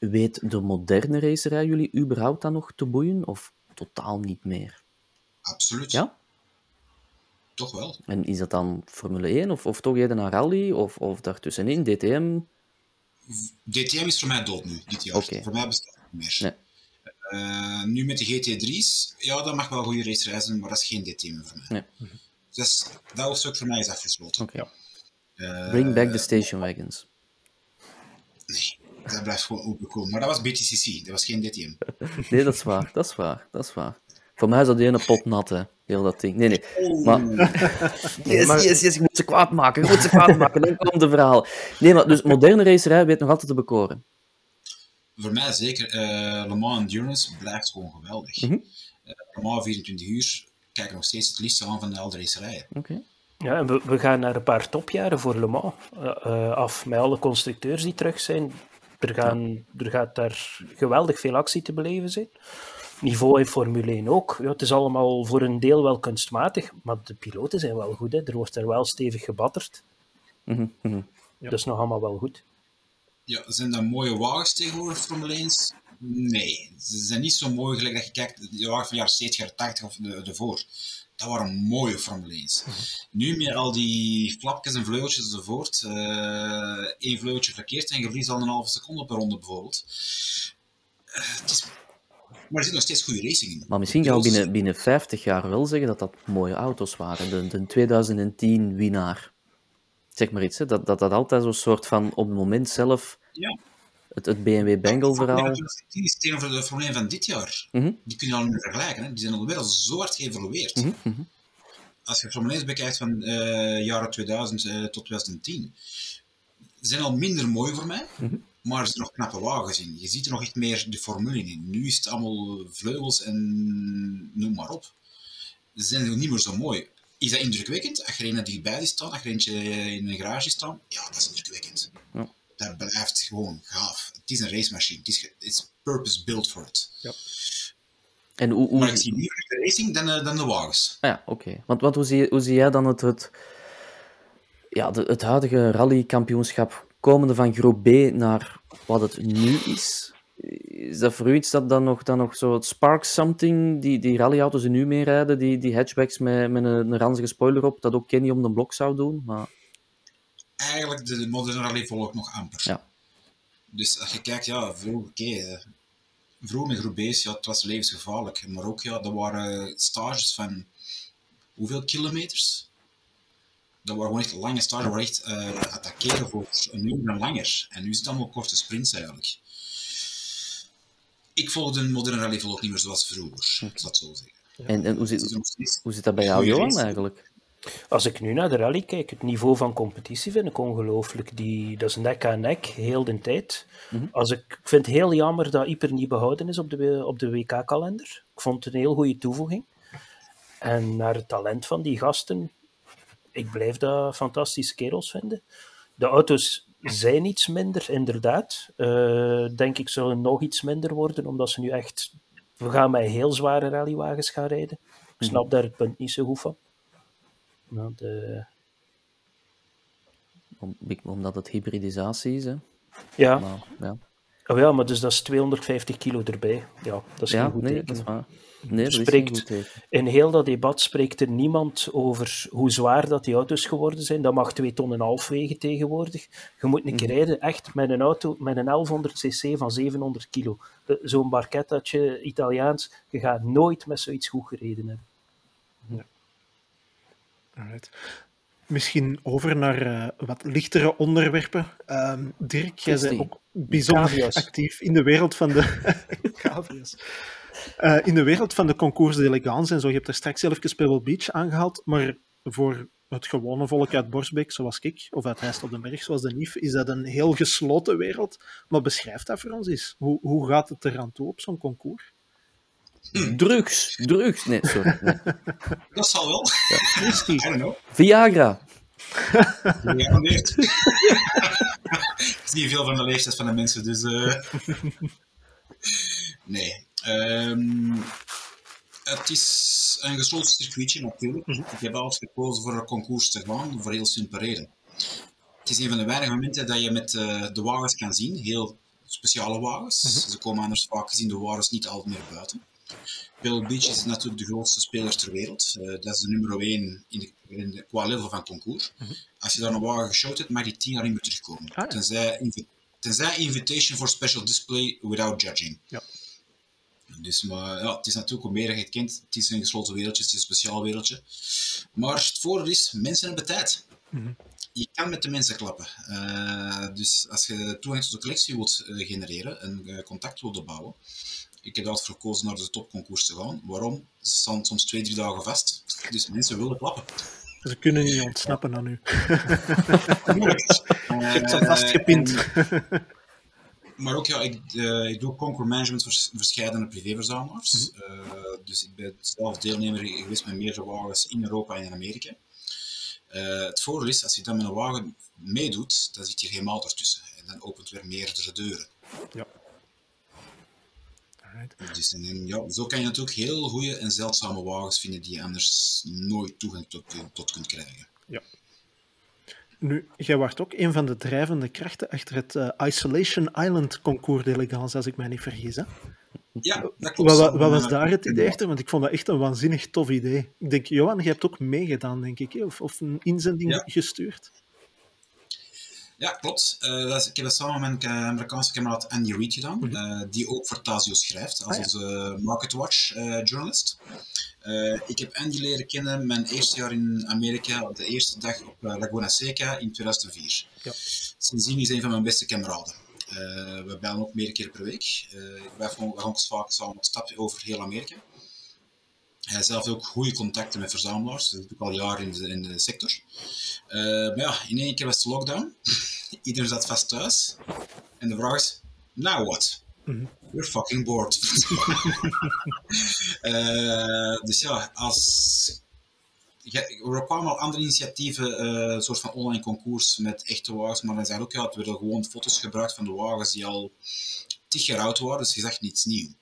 weet de moderne racerij jullie überhaupt dan nog te boeien, of totaal niet meer? Absoluut. Ja? Toch wel. En is dat dan Formule 1 of, of toch eerder naar rally of, of daartussenin, DTM? DTM is voor mij dood nu, dit jaar. Voor mij bestaat het niet meer. Nee. Eh, nu met de GT3's, ja, dat mag wel goede racereizen, maar dat is geen DTM voor mij. Nee. Dus dat hoofdstuk voor mij is afgesloten. Eh, Bring back the station wagons. Nee, dat blijft gewoon open Maar dat was BTCC, dat was geen DTM. Nee, dat is waar, dat is waar, dat is waar. Voor mij is dat ene pot nat, hè, heel dat ding. Nee, nee. Oh. Maar, yes, yes, yes, je moet ze kwaad maken, je moet ze kwaad maken, dan komt de verhaal. Nee, maar dus moderne racerij weet nog altijd te bekoren. Voor mij zeker, eh Le Mans Endurance blijft gewoon geweldig. Eh, Le Mans 24 uur, kijk ik nog steeds het liefst aan van de oude racerijen. Oké. Ja, en we, we gaan naar een paar topjaren voor Le Mans eh, eh, af, met alle constructeurs die terug zijn. Er, gaan, er gaat daar geweldig veel actie te beleven zijn. Niveau in Formule 1 ook. Ja, het is allemaal voor een deel wel kunstmatig, maar de piloten zijn wel goed. Hè. Er wordt er wel stevig gebatterd. Mhm. Dat is nog allemaal wel goed. Ja, zijn dat mooie wagens tegenwoordig, Formule 1's? Nee, ze zijn niet zo mooi gelijk dat je kijkt, de wagen van de jaren 70, jaren 80 of de, ervoor. Dat waren mooie Formule 1's. Nu met al die flapjes en vleugeltjes enzovoort, eh één vleugeltje verkeerd en je verliest al een halve seconde per ronde bijvoorbeeld. Eh, het is... Maar er zit nog steeds goede racing in. Maar misschien gaan we binnen, binnen 50 jaar wel zeggen dat dat mooie auto's waren. De, de 2010 winnaar. Zeg maar iets, hè? Dat, dat dat altijd zo'n soort van op het moment zelf. Ja. Het, het BMW Bengal verhaal. Die is tegenover de Formule 1 van dit jaar. Mhm. Die kun je al niet meer vergelijken. Hè? Die zijn alweer zo hard geëvolueerd. Mhm, mhm. Als je Formule 1 bekijkt van eh jaren 2000 eh, tot 2010, ze zijn al minder mooi voor mij, Mhm. maar er zijn nog knappe wagens in. Je ziet er nog echt meer de formule in. Nu is het allemaal vleugels en noem maar op. Ze zijn nog niet meer zo mooi. Is dat indrukwekkend? Als je er een dichtbij die staan, als je er eentje in een garage staat, ja, dat is indrukwekkend. Ja. Dat blijft gewoon gaaf. Het is een racemachine. Het is, ge- het is purpose built for it. En hoe, hoe, Maar ik zie liever de racing dan, eh, dan de wagens. Ah ja, oké. Want, want hoe, zie, hoe zie jij dan het, het, ja, de, het huidige rallykampioenschap komende van groep B naar wat het nu is? Is dat voor u iets dat dan nog, dan nog zo het spark something, die, die rallyauto's die nu meerijden, die, die hatchbacks met, met een, een ranzige spoiler op, dat ook Kenny om de blok zou doen? Maar, Eigenlijk, de moderne rally volgt nog amper. ja. Dus als je kijkt, ja, vroeger, oké, eh, vroeger met groep B's, ja, het was levensgevaarlijk. Maar ook, ja, dat waren stages van hoeveel kilometers? Dat waren gewoon echt lange stages, dat waren echt eh, attackeren voor een uur en langer. En nu is het allemaal korte sprints eigenlijk. Ik volg de moderne rally volg niet meer zoals vroeger, ik zal het zo zeggen. En, en hoe, zit, hoe zit dat bij jou, Johan, eigenlijk? Als ik nu naar de rally kijk, het niveau van competitie vind ik ongelooflijk. Die, dat is nek aan nek, heel de tijd. Mhm. Als ik, ik vind het heel jammer dat Ieper niet behouden is op de, op de WK-kalender. Ik vond het een heel goede toevoeging. En naar het talent van die gasten, ik blijf dat fantastische kerels vinden. De auto's zijn iets minder, inderdaad. Eh, denk ik zullen nog iets minder worden, omdat ze nu echt... We gaan met heel zware rallywagens gaan rijden. Ik snap daar het punt niet zo goed van. Nou, de, Om, omdat het hybridisatie is, hè? ja. Maar, ja, Oh ja, maar dus dat is 250 kilo erbij. Ja, dat is ja geen goed nee, teken. dat is waar. Nee, dat is Spreekt- geen goed teken. In heel dat debat spreekt er niemand over hoe zwaar dat die auto's geworden zijn. Dat mag 2 ton en een half wegen tegenwoordig. Je moet een keer Mhm. rijden echt met een auto met een 1100 cc van 700 kilo. De- Zo'n barquettatje Italiaans, je gaat nooit met zoiets goed gereden hebben. Alright. Misschien over naar eh, wat lichtere onderwerpen. Ehm, Dirk, jij bent ook bijzonder Cavia's. actief in de wereld van de... Eh, in de wereld van de concours d'elegance en zo. Je hebt er straks zelf Pebble Beach aangehaald, maar voor het gewone volk uit Borsbeek, zoals ik, of uit Heist op den Berg, zoals de Nief, is dat een heel gesloten wereld. Maar beschrijf dat voor ons eens. Hoe, hoe gaat het eraan toe op zo'n concours? Drugs, drugs. Nee, sorry. nee. Dat zal wel. Don't know. Viagra. Ja, nee. Ik zie veel van de leeftijd van de mensen, dus... Uh... Nee. Um, het is een gesloten circuitje natuurlijk. Ik heb altijd gekozen voor een concours te gaan, voor heel simpele reden. Het is een van de weinige momenten dat je met uh, de wagens kan zien, heel speciale wagens. Mm -hmm. Ze komen anders vaak gezien de wagens niet altijd meer buiten. Pebble Beach is natuurlijk de grootste speler ter wereld. Uh, dat is de nummer 1 in de, in de, qua level van concours. Mm -hmm. Als je daar een wagen geshot hebt, mag die 10 jaar niet meer terugkomen. Ah, ja. tenzij, tenzij invitation for special display without judging. Ja. Dus, maar ja, het is natuurlijk, hoe meer je het kent, het is een gesloten wereldje, het is een speciaal wereldje. Maar het voordeel is, mensen hebben tijd. Mm -hmm. Je kan met de mensen klappen. Uh, dus als je toegang tot de collectie wilt uh, genereren en contact wilt opbouwen, ik heb altijd verkozen naar de topconcours te gaan. Waarom? Ze staan soms twee, drie dagen vast. Dus mensen willen klappen. Ze kunnen niet ontsnappen aan u. Je hebt ze vastgepind. maar ook, ja, ik, uh, ik doe concours management voor verschillende privéverzamelaars. Mm -hmm. uh, dus ik ben zelf deelnemer geweest met meerdere wagens in Europa en in Amerika. Uh, het voordeel is, als je dan met een wagen meedoet, dan zit je helemaal ertussen. En dan opent weer meerdere deuren. Ja. Dus, en, ja, zo kan je natuurlijk heel goede en zeldzame wagens vinden die je anders nooit toegang tot, tot kunt krijgen. Ja. Nu, jij was ook een van de drijvende krachten achter het uh, Isolation Island concours d'elegance, als ik mij niet vergis. Hè? Ja, dat klopt. Wat, wat, wat was daar het idee achter? Want ik vond dat echt een waanzinnig tof idee. Ik denk, Johan, je hebt ook meegedaan, denk ik, of, of een inzending ja. gestuurd. Ja, klopt. Uh, dat is, ik heb dat samen met mijn Amerikaanse kameraad Andy Reid gedaan, mm -hmm. uh, die ook voor Tasio schrijft, als ah, ja. onze MarketWatch uh, journalist. ik heb Andy leren kennen mijn eerste jaar in Amerika, de eerste dag op Laguna Seca in 2004. Ja. Sindsdien is hij een van mijn beste kameraden. we bellen ook meerdere keer per week. wij gaan ook vaak samen op stap over heel Amerika. Hij heeft zelf ook goede contacten met verzamelaars, dat doe ik al jaren in de, in de sector. Uh, maar ja, in één keer was de lockdown. Iedereen zat vast thuis. En de vraag is, now what? Mm -hmm. We're fucking bored. uh, dus ja, als... Ja, er kwamen al andere initiatieven, uh, een soort van online concours met echte wagens, maar dan zijn ook, ja, het werden gewoon foto's gebruikt van de wagens die al tig jaar oud waren, dus je zegt niets nieuws.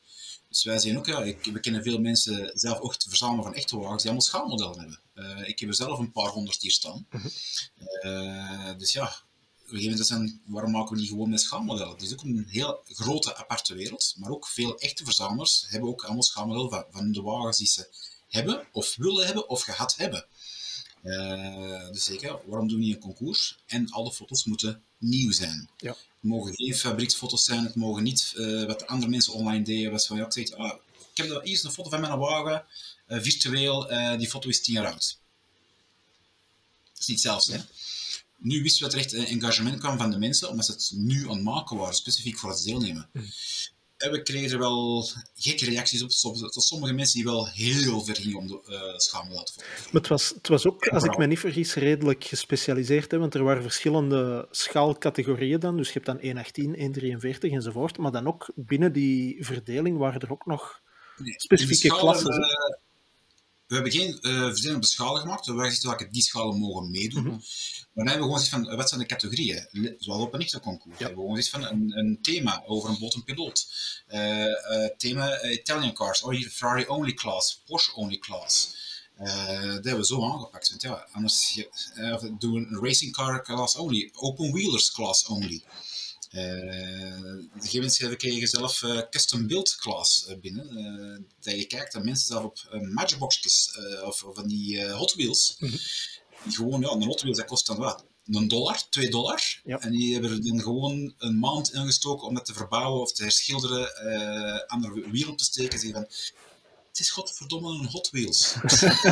Dus wij zien ook, ja, ik, we kennen veel mensen zelf ook te verzamelen van echte wagens die allemaal schaalmodellen hebben. Uh, ik heb er zelf een paar honderd hier staan. -hmm. uh, dus ja, op een gegeven moment zijn, waarom maken we niet gewoon met schaalmodellen? Het is ook een heel grote aparte wereld, maar ook veel echte verzamelaars hebben ook allemaal schaalmodellen van, van de wagens die ze hebben, of willen hebben, of gehad hebben. Uh, dus zeker, waarom doen we niet een concours? En alle foto's moeten nieuw zijn. Ja. Het mogen geen fabrieksfoto's zijn, het mogen niet uh, wat andere mensen online deden. Was van, ja, ik, zeg, ah, ik heb hier een foto van mijn wagen, uh, virtueel, die foto is tien jaar oud. Dat is niet zelfs, hè. Nu wisten we dat er echt engagement kwam van de mensen, omdat ze het nu aan het maken waren, specifiek voor het deelnemen. Mm. En we kregen wel gekke reacties op, tot sommige mensen die wel heel ver gingen om de uh. Maar het was, het was ook, als ik me niet vergis, redelijk gespecialiseerd. Hè? Want er waren verschillende schaalcategorieën dan. Dus je hebt dan 118, 143 enzovoort. Maar dan ook binnen die verdeling waren er ook nog nee, specifieke klassen. Uh, we hebben geen uh, op de schalen gemaakt. We hebben gezegd welke die schalen mogen meedoen. Mm -hmm. Maar dan hebben we gewoon van, wat zijn de categorieën? Zoals op een echte concours. Ja. We hebben gewoon van een, een thema over een bot en piloot. Uh, uh, thema Italian cars, or Ferrari only class, Porsche only class. Uh, dat hebben we zo aangepakt. Want ja, anders doen we een racing car class only, open wheelers class only. Uh, gegeven moment kregen je zelf uh, custom build class uh, binnen. dat je kijkt dat mensen zelf op matchboxjes of, of van die Hot Wheels. Mm -hmm. Gewoon, ja, een Hot Wheels dat kost dan wat? Een dollar, twee dollar. Ja. En die hebben er dan gewoon een maand ingestoken om dat te verbouwen of te herschilderen, andere wiel op te steken. Zeggen van, het is godverdomme een Hot Wheels.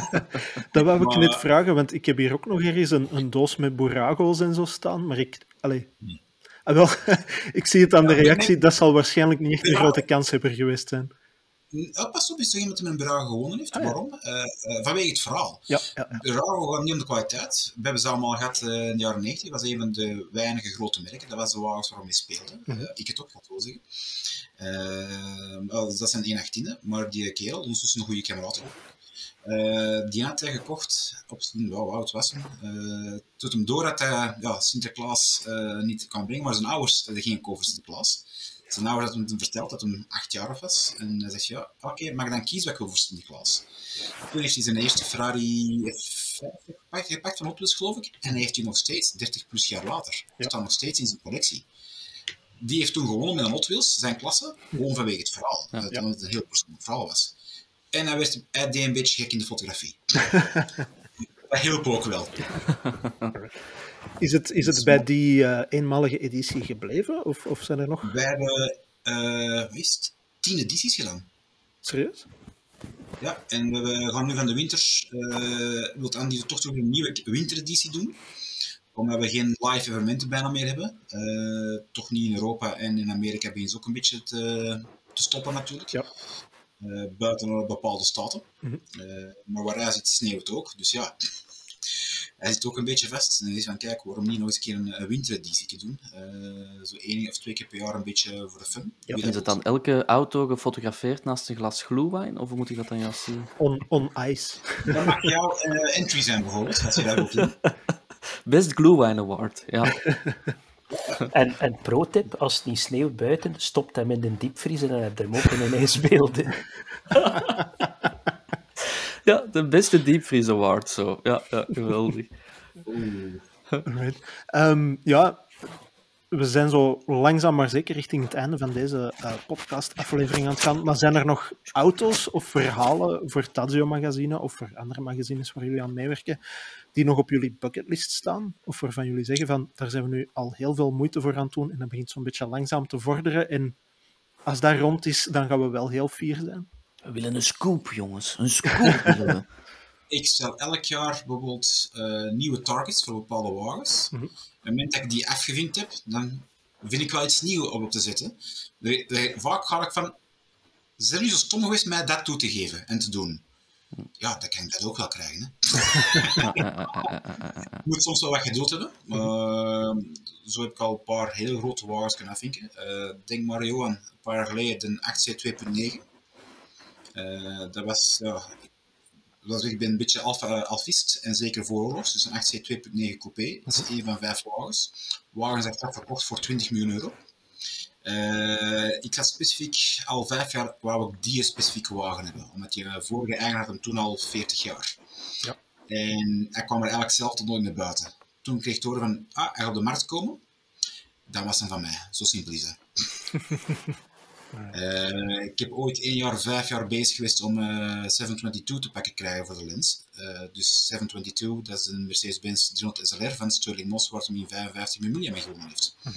dat wou ik net vragen, want ik heb hier ook nog ergens een, een doos met Burago's en zo staan, maar ik... Allee. Nee. Ah, wel, ik zie het aan de reactie, dat zal waarschijnlijk niet echt een grote kanshebber geweest zijn. Oh, pas op, is er iemand die mijn Burago gewonnen heeft. Ah, ja. Waarom? Uh, uh, vanwege het verhaal. Ja, ja, ja. Gaat niet om de kwaliteit. We hebben ze allemaal gehad uh, in de jaren 90. Dat was een van de weinige grote merken. Dat was de wagens waar we speelden. Mhm. ik het ook, ga ik wel zeggen. Dat zijn 118, maar die kerel, ondertussen een goede kameraad. Uh, die had hij gekocht op zijn, wow, oud was hij. Uh, toen hem door dat hij ja, Sinterklaas uh, niet kan brengen, maar zijn ouders hadden geen kopen Sinterklaas. Zijn ouders hadden hem verteld dat hij acht jaar of En hij zegt, ja, oké, okay, mag ik dan kiezen wat ik wil voor Sinterklaas? Toen heeft hij zijn eerste Ferrari F50 gepakt van Hot geloof ik. En hij heeft die nog steeds, 30 plus jaar later. Ja. Staat nog steeds in zijn collectie die heeft toen gewonnen met een Hot Wheels, zijn klasse, gewoon vanwege het verhaal. Ja. Dat het een heel persoonlijk verhaal was. En hij, werd, hij deed een beetje gek in de fotografie. dat hielp ook wel. Is het, is het bij die uh, eenmalige editie gebleven? Of, of zijn er nog? Wij hebben uh, is tien edities gedaan. Serieus? Ja, en we gaan nu van de winters, uh, wilt Andy toch toch een nieuwe wintereditie doen omdat we geen live evenementen bijna meer hebben. Uh, toch niet in Europa en in Amerika beginnen ze ook een beetje te, te stoppen natuurlijk. Ja. Uh, buiten bepaalde staten. Mm -hmm. maar waar hij zit sneeuwt ook. Dus ja, hij zit ook een beetje vast. En hij is van, kijk, waarom niet nog eens een keer een, een wintereditie doen? zo één of twee keer per jaar een beetje voor de fun. Ja. Is het dan elke auto gefotografeerd naast een glas gloewijn? Of moet ik dat dan juist zien? On, on ice. Dat mag jouw entry zijn bijvoorbeeld, als je daar wilt doen. Best Glühwein Award, ja. en, en pro-tip, als het niet sneeuwt buiten, stopt hem in de diepvries en dan heb je hem ook in een ijsbeeld. ja, de beste diepvries award, zo. Ja, ja geweldig. Right. Um, ja, we zijn zo langzaam maar zeker richting het einde van deze uh, podcast-aflevering aan het gaan. Maar zijn er nog auto's of verhalen voor Tazio Magazine of voor andere magazines waar jullie aan meewerken, die nog op jullie bucketlist staan? Of waarvan jullie zeggen van, daar zijn we nu al heel veel moeite voor aan het doen en dat begint zo'n beetje langzaam te vorderen. En als dat rond is, dan gaan we wel heel fier zijn. We willen een scoop, jongens. Een scoop Ik stel elk jaar bijvoorbeeld uh, nieuwe targets voor bepaalde wagens. Mm -hmm. Op het moment dat ik die afgevinkt heb, dan vind ik wel iets nieuws om op te zetten. De, de, vaak ga ik van, ze zijn nu zo stom geweest mij dat toe te geven en te doen. Ja, dan kan ik dat ook wel krijgen. Je moet soms wel wat geduld hebben. Uh, zo heb ik al een paar heel grote wagens kunnen afvinken. Uh, denk maar, Johan, een paar jaar geleden de 8C2.9. Uh, dat was, ja, ik ben een beetje alfa, alfist en zeker vooroorlogs. Dus een 8C 2.9 coupé. Dat is één van vijf wagens. Wagens echt verkocht voor 20 miljoen euro. Uh, ik had specifiek al vijf jaar wou ik die specifieke wagen hebben. Omdat je vorige eigenaar had hem toen al 40 jaar. Ja. En hij kwam er eigenlijk zelf tot nooit meer buiten. Toen kreeg ik te horen van, ah, hij gaat op de markt komen. Dan was hij van mij. Zo simpel is dat. Uh, ik heb ooit één jaar, vijf jaar bezig geweest om uh, 722 te pakken krijgen voor de lens. Uh, dus 722, dat is een Mercedes-Benz 300 SLR van Sterling Moss, waar hij in 55 mm mee gewonnen heeft. -huh.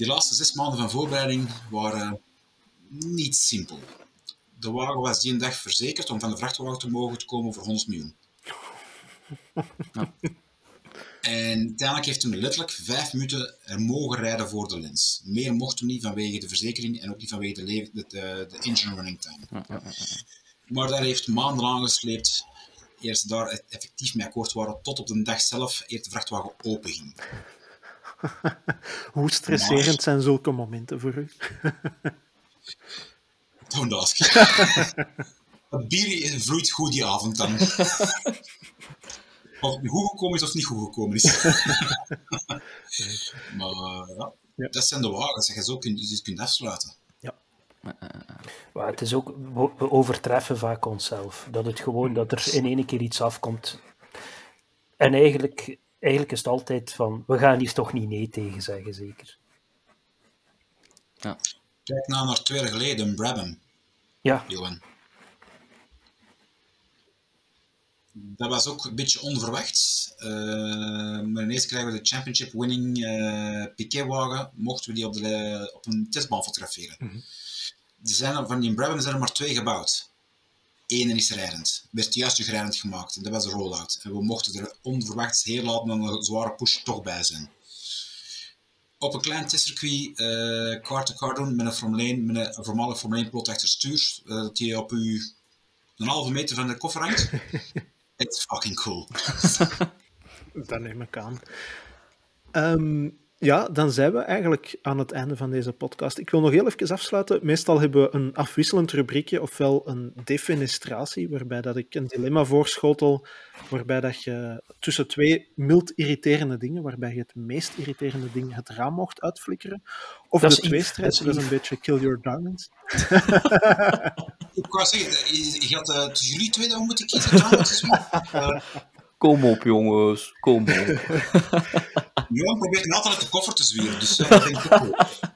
Die laatste zes maanden van voorbereiding waren niet simpel. De wagen was die een dag verzekerd om van de vrachtwagen te mogen komen voor 100 miljoen. Ja. En uiteindelijk heeft hij letterlijk vijf minuten er mogen rijden voor de lens. Meer mocht hem niet vanwege de verzekering en ook niet vanwege de, de, de, de engine running time. Maar daar heeft maandenlang gesleept. Eerst daar effectief mee akkoord waren, tot op de dag zelf eerst de vrachtwagen open ging. Hoe stresserend maar... zijn zulke momenten voor u? Don't ask. Het bier vloeit goed die avond dan. Of het goed gekomen is of niet goed gekomen is. maar uh, ja, ja, dat zijn de wagens dat je zo kunt, dus kunt afsluiten. Ja. Maar het is ook, we overtreffen vaak onszelf. Dat het gewoon, dat er in één keer iets afkomt. En eigenlijk, eigenlijk is het altijd van, we gaan hier toch niet nee tegen zeggen, zeker. Ja. Kijk nou naar twee jaar geleden, Brabham. Ja. Johan. dat was ook een beetje onverwacht. Uh, maar ineens krijgen we de championship winning uh, Piquet-wagen. Mochten we die op, de, op een testbaan fotograferen. Mm -hmm. er zijn, van die Brabham zijn er maar twee gebouwd. Eén is rijdend. Werd juist rijdend gemaakt. En dat was de rollout. En we mochten er onverwachts heel laat met een zware push toch bij zijn. Op een klein testcircuit uh, car doen met een Formule 1, met een voormalig Formule 1 plot achter stuur. dat je op u een halve meter van de koffer hangt. It's fucking cool. dat neem ik aan. Um, Ja, dan zijn we eigenlijk aan het einde van deze podcast. Ik wil nog heel even afsluiten. Meestal hebben we een afwisselend rubriekje, ofwel een defenestratie, waarbij dat ik een dilemma voorschotel, waarbij dat je tussen twee mild irriterende dingen, waarbij je het meest irriterende ding het raam mocht uitflikkeren, of Dat de tweestrijd, dat is een beetje kill your darlings. Ik wou zeggen, je, je had uh, tussen jullie twee dan moeten kiezen. trouwens. Kom op, jongens. Kom op. Johan probeert altijd uit de koffer te zwieren. Dus, uh, denk ik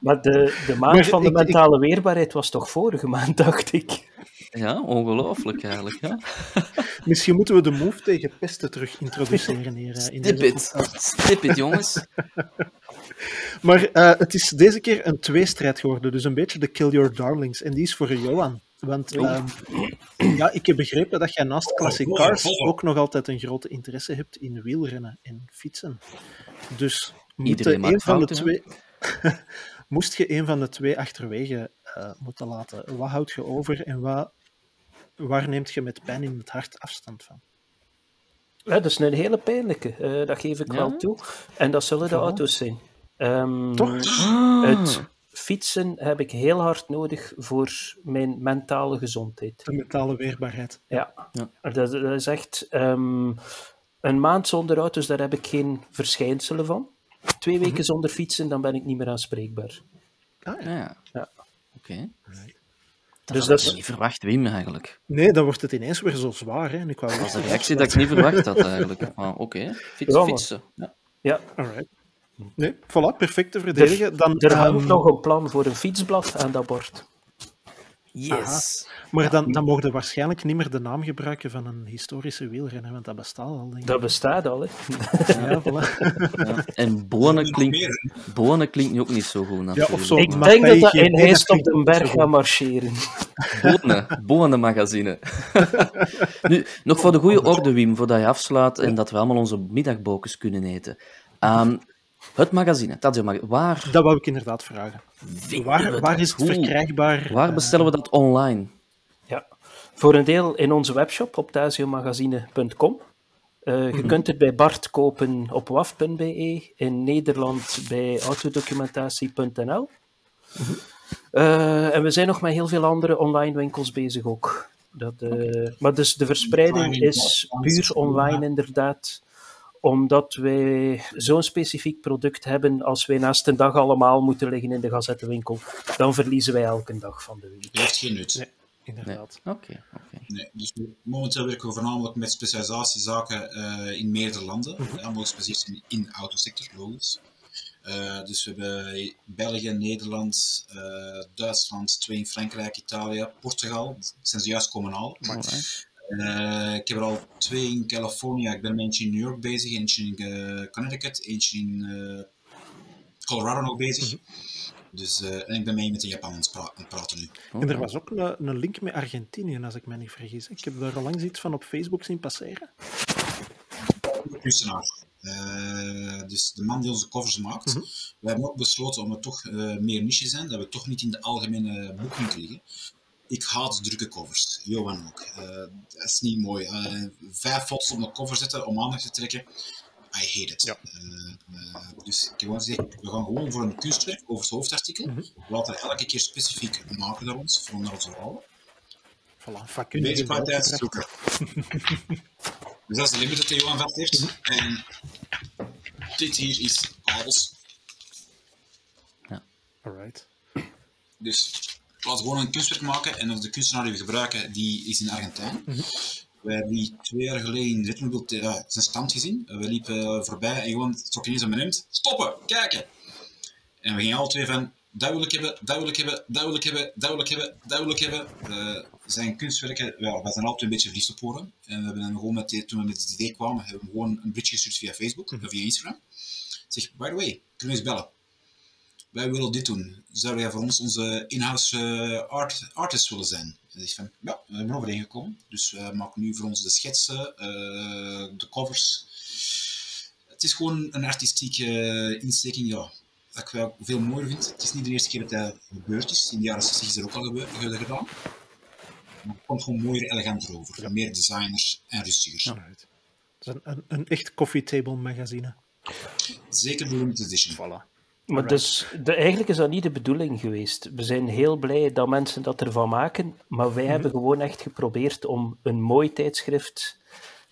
Maar de, de maand Maar van de ik- mentale weerbaarheid was toch vorige maand, dacht ik. Ja, ongelooflijk eigenlijk. Ja. Misschien moeten we de move tegen pesten terug introduceren hier. eh, in Stip deze it. podcast. Stip it, jongens. Maar eh, het is deze keer een tweestrijd geworden, dus een beetje de kill your darlings. En die is voor Johan. Want ehm, ja, ik heb begrepen dat jij naast Classic oh, Cars ook nog altijd een grote interesse hebt in wielrennen en fietsen. Dus moet Iedereen een maakt van de twee... Moest je een van de twee achterwege eh, moeten laten, wat houd je over en wat, waar neemt je met pijn in het hart afstand van? Ja, dat is een hele pijnlijke, eh, dat geef ik Ja? wel toe. En dat zullen de auto's zijn. Ehm, Toch? Het fietsen heb ik heel hard nodig voor mijn mentale gezondheid. De mentale weerbaarheid. Ja, Ja. Dat, dat is echt ehm, een maand zonder auto's, daar heb ik geen verschijnselen van. Twee weken zonder fietsen, dan ben ik niet meer aanspreekbaar. Ah, ja. Ja, ja. Ja. Oké. Dus Dat dat is is, niet verwacht, Wim, eigenlijk. Nee, dan wordt het ineens weer zo zwaar. Hè? En ik wou Dat is een reactie dat ik niet verwacht had, eigenlijk. Maar oké, Fiets, fietsen. Ja. ja, Alright. Nee, voilà, perfect te verdedigen. Dan, er hangt ehm, nog een plan voor een fietsblad aan dat bord. Yes. Maar dan, dan mogen we waarschijnlijk niet meer de naam gebruiken van een historische wielrenner, want dat bestaat al, denk ik. Dat bestaat al, hè. Ja, voilà. Ja. En bonen klinkt, bonen klinkt nu ook niet zo goed, natuurlijk. of zo. Ik maar denk dat dat in IGP Heist op den berg gaat goed. marcheren. Bonen, bonenmagazine. nu, nog voor de goede orde, Wim, voordat je afslaat en dat we allemaal onze middagbokens kunnen eten. Ehm, het magazine, Magazine, waar Dat wou ik inderdaad vragen. Waar, waar is het verkrijgbaar? Waar Eh, bestellen we dat online? Ja. Voor een deel in onze webshop op thasiomagazine.com. Eh, je kunt het bij Bart kopen op waf.be, in Nederland bij autodocumentatie.nl. Eh, en we zijn nog met heel veel andere online winkels bezig ook. Dat, eh, Maar dus de verspreiding is puur online inderdaad, omdat wij zo'n specifiek product hebben, als wij naast een dag allemaal moeten liggen in de gazettenwinkel, dan verliezen wij elke dag van de week. Dat heeft geen nut. Nee. Nee. Inderdaad. Oké, oké. Nee, dus momenteel werken we voornamelijk met specialisatiezaken eh, in meerdere landen. Allemaal gespecialiseerd in, in de autosector, logisch. Eh, dus we hebben België, Nederland, eh, Duitsland, twee in Frankrijk, Italië, Portugal. Dat zijn ze juist komen. Alright. Eh, ik heb er al twee in Californië. Ik ben eentje in New York bezig, eentje in eh, Connecticut, eentje in eh, Colorado nog bezig. Dus, eh, en ik ben mee met in Japan aan het, pra- praten nu. En er was ook een, een link met Argentinië, als ik me niet vergis. Ik heb daar al langs iets van op Facebook zien passeren. kunstenaar. Dus de man die onze covers maakt. We hebben ook besloten om het toch meer niche zijn, dat we toch niet in de algemene boekwinkel liggen. Ik haat drukke covers. Johan ook. Eh, dat is niet mooi. Eh, vijf foto's op een cover zetten om aandacht te trekken. I hate it. Ja. Eh, dus ik heb gewoon gezegd, we gaan gewoon voor een kunstwerk over het hoofdartikel. We laten er elke keer specifiek maken naar ons, voor naar onze verhalen. Voilà, vakkundig Deze gebracht. zoeken. dus dat is de limited die Johan vast heeft. En dit hier is alles. Alright. Dus laten we gewoon een kunstwerk maken en de kunstenaar die we gebruiken, die is in Argentijn. We hebben die twee jaar geleden in Ritmobiel uh, zijn stand gezien. Uh, we liepen voorbij en gewoon trok ineens aan mijn hemd. Stoppen, kijken! En we gingen alle twee van, dat wil ik hebben, dat wil ik hebben, dat wil ik hebben, dat wil ik hebben, dat wil ik hebben. Uh, zijn kunstwerken, ja, we zijn altijd een beetje verliefd op horen. En we hebben dan gewoon met die, toen we met het idee kwamen, hebben we gewoon een bridge gestuurd via Facebook of via Instagram. Zeg, by the way, kunnen we eens bellen? Wij willen dit doen. Zou jij voor ons onze in-house uh, art, artist willen zijn? En ik van, ja, we hebben overeengekomen. Dus we maken nu voor ons de schetsen, uh, de covers. Het is gewoon een artistieke uh, insteking, ja, dat ik wel veel mooier vind. Het is niet de eerste keer dat dat gebeurd is. In de jaren 60 is er ook al gebeurd, gedaan. Maar het komt gewoon mooier, eleganter over. Ja. Meer designers en rustiger. Ja. Het is een, een, een echt coffee table magazine. Zeker de limited edition. Voilà. Maar dus, de, eigenlijk is dat niet de bedoeling geweest. We zijn heel blij dat mensen dat ervan maken, maar wij Mhm. hebben gewoon echt geprobeerd om een mooi tijdschrift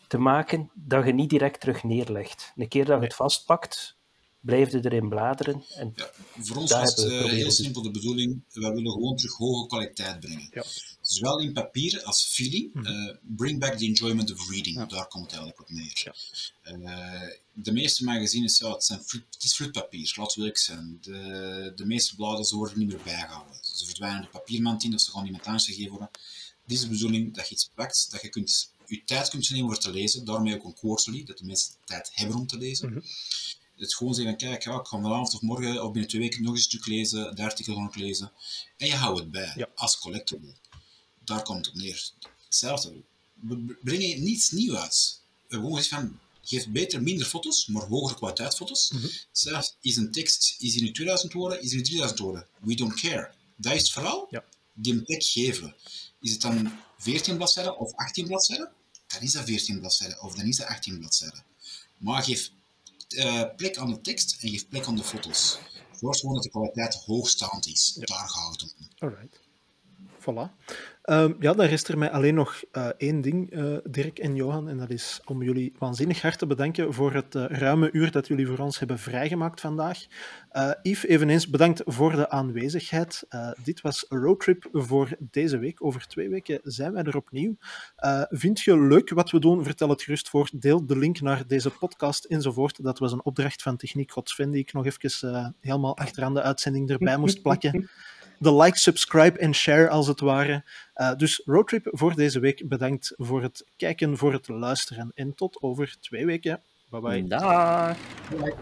te maken dat je niet direct terug neerlegt. Een keer dat je het vastpakt, blijf je erin bladeren. En Ja, voor ons Daar was het eh, heel simpel de bedoeling, we willen gewoon terug hoge kwaliteit brengen. Ja. Zowel in papier als feeling, Mhm. eh, bring back the enjoyment of reading, daar komt het eigenlijk op neer. Eh, de meeste magazines, ja, het, zijn het is vloedpapier, laten we eerlijk zijn. De, de meeste bladen ze worden niet meer bijgehouden. Ze verdwijnen de papiermand in, of ze gaan iemand anders gegeven worden. Dit is de bedoeling dat je iets pakt, dat je kunt, je tijd kunt nemen voor te lezen, daarmee ook een quarterly, dat de mensen tijd hebben om te lezen. Mhm. Het gewoon zeggen kijk, ja, ik ga vanavond of morgen of binnen twee weken nog eens een stuk lezen, de artikel nog lezen. En je houdt het bij, Ja. als collectible. Daar komt het op neer. Hetzelfde. We brengen niets nieuws uit. We gewoon gezegd van, geef beter minder foto's, maar hogere kwaliteit foto's. Mhm. Zelfs is een tekst, is nu 2000 woorden, is nu 3000 woorden. We don't care. Dat is het verhaal. Ja. Die een plek geven. Is het dan 14 bladzijden of 18 bladzijden? Dan is dat 14 bladzijden of dan is dat 18 bladzijden. Maar geef eh, plek aan de tekst en geef plek aan de foto's. Zorg gewoon dat de kwaliteit hoogstaand is. Daar gaat het om. Alright. Voilà. Ehm, ja, dan rest er mij alleen nog eh, één ding, eh, Dirk en Johan, en dat is om jullie waanzinnig hard te bedanken voor het eh, ruime uur dat jullie voor ons hebben vrijgemaakt vandaag. Yves, eveneens bedankt voor de aanwezigheid. Dit was roadtrip voor deze week. Over twee weken zijn wij er opnieuw. Vind je leuk wat we doen? Vertel het gerust voor. Deel de link naar deze podcast enzovoort. Dat was een opdracht van Techniek Godsven die ik nog even helemaal achteraan de uitzending erbij moest plakken de like, subscribe en share als het ware. Uh, dus roadtrip voor deze week. Bedankt voor het kijken, voor het luisteren en tot over twee weken. Bye bye. Dag. Bye.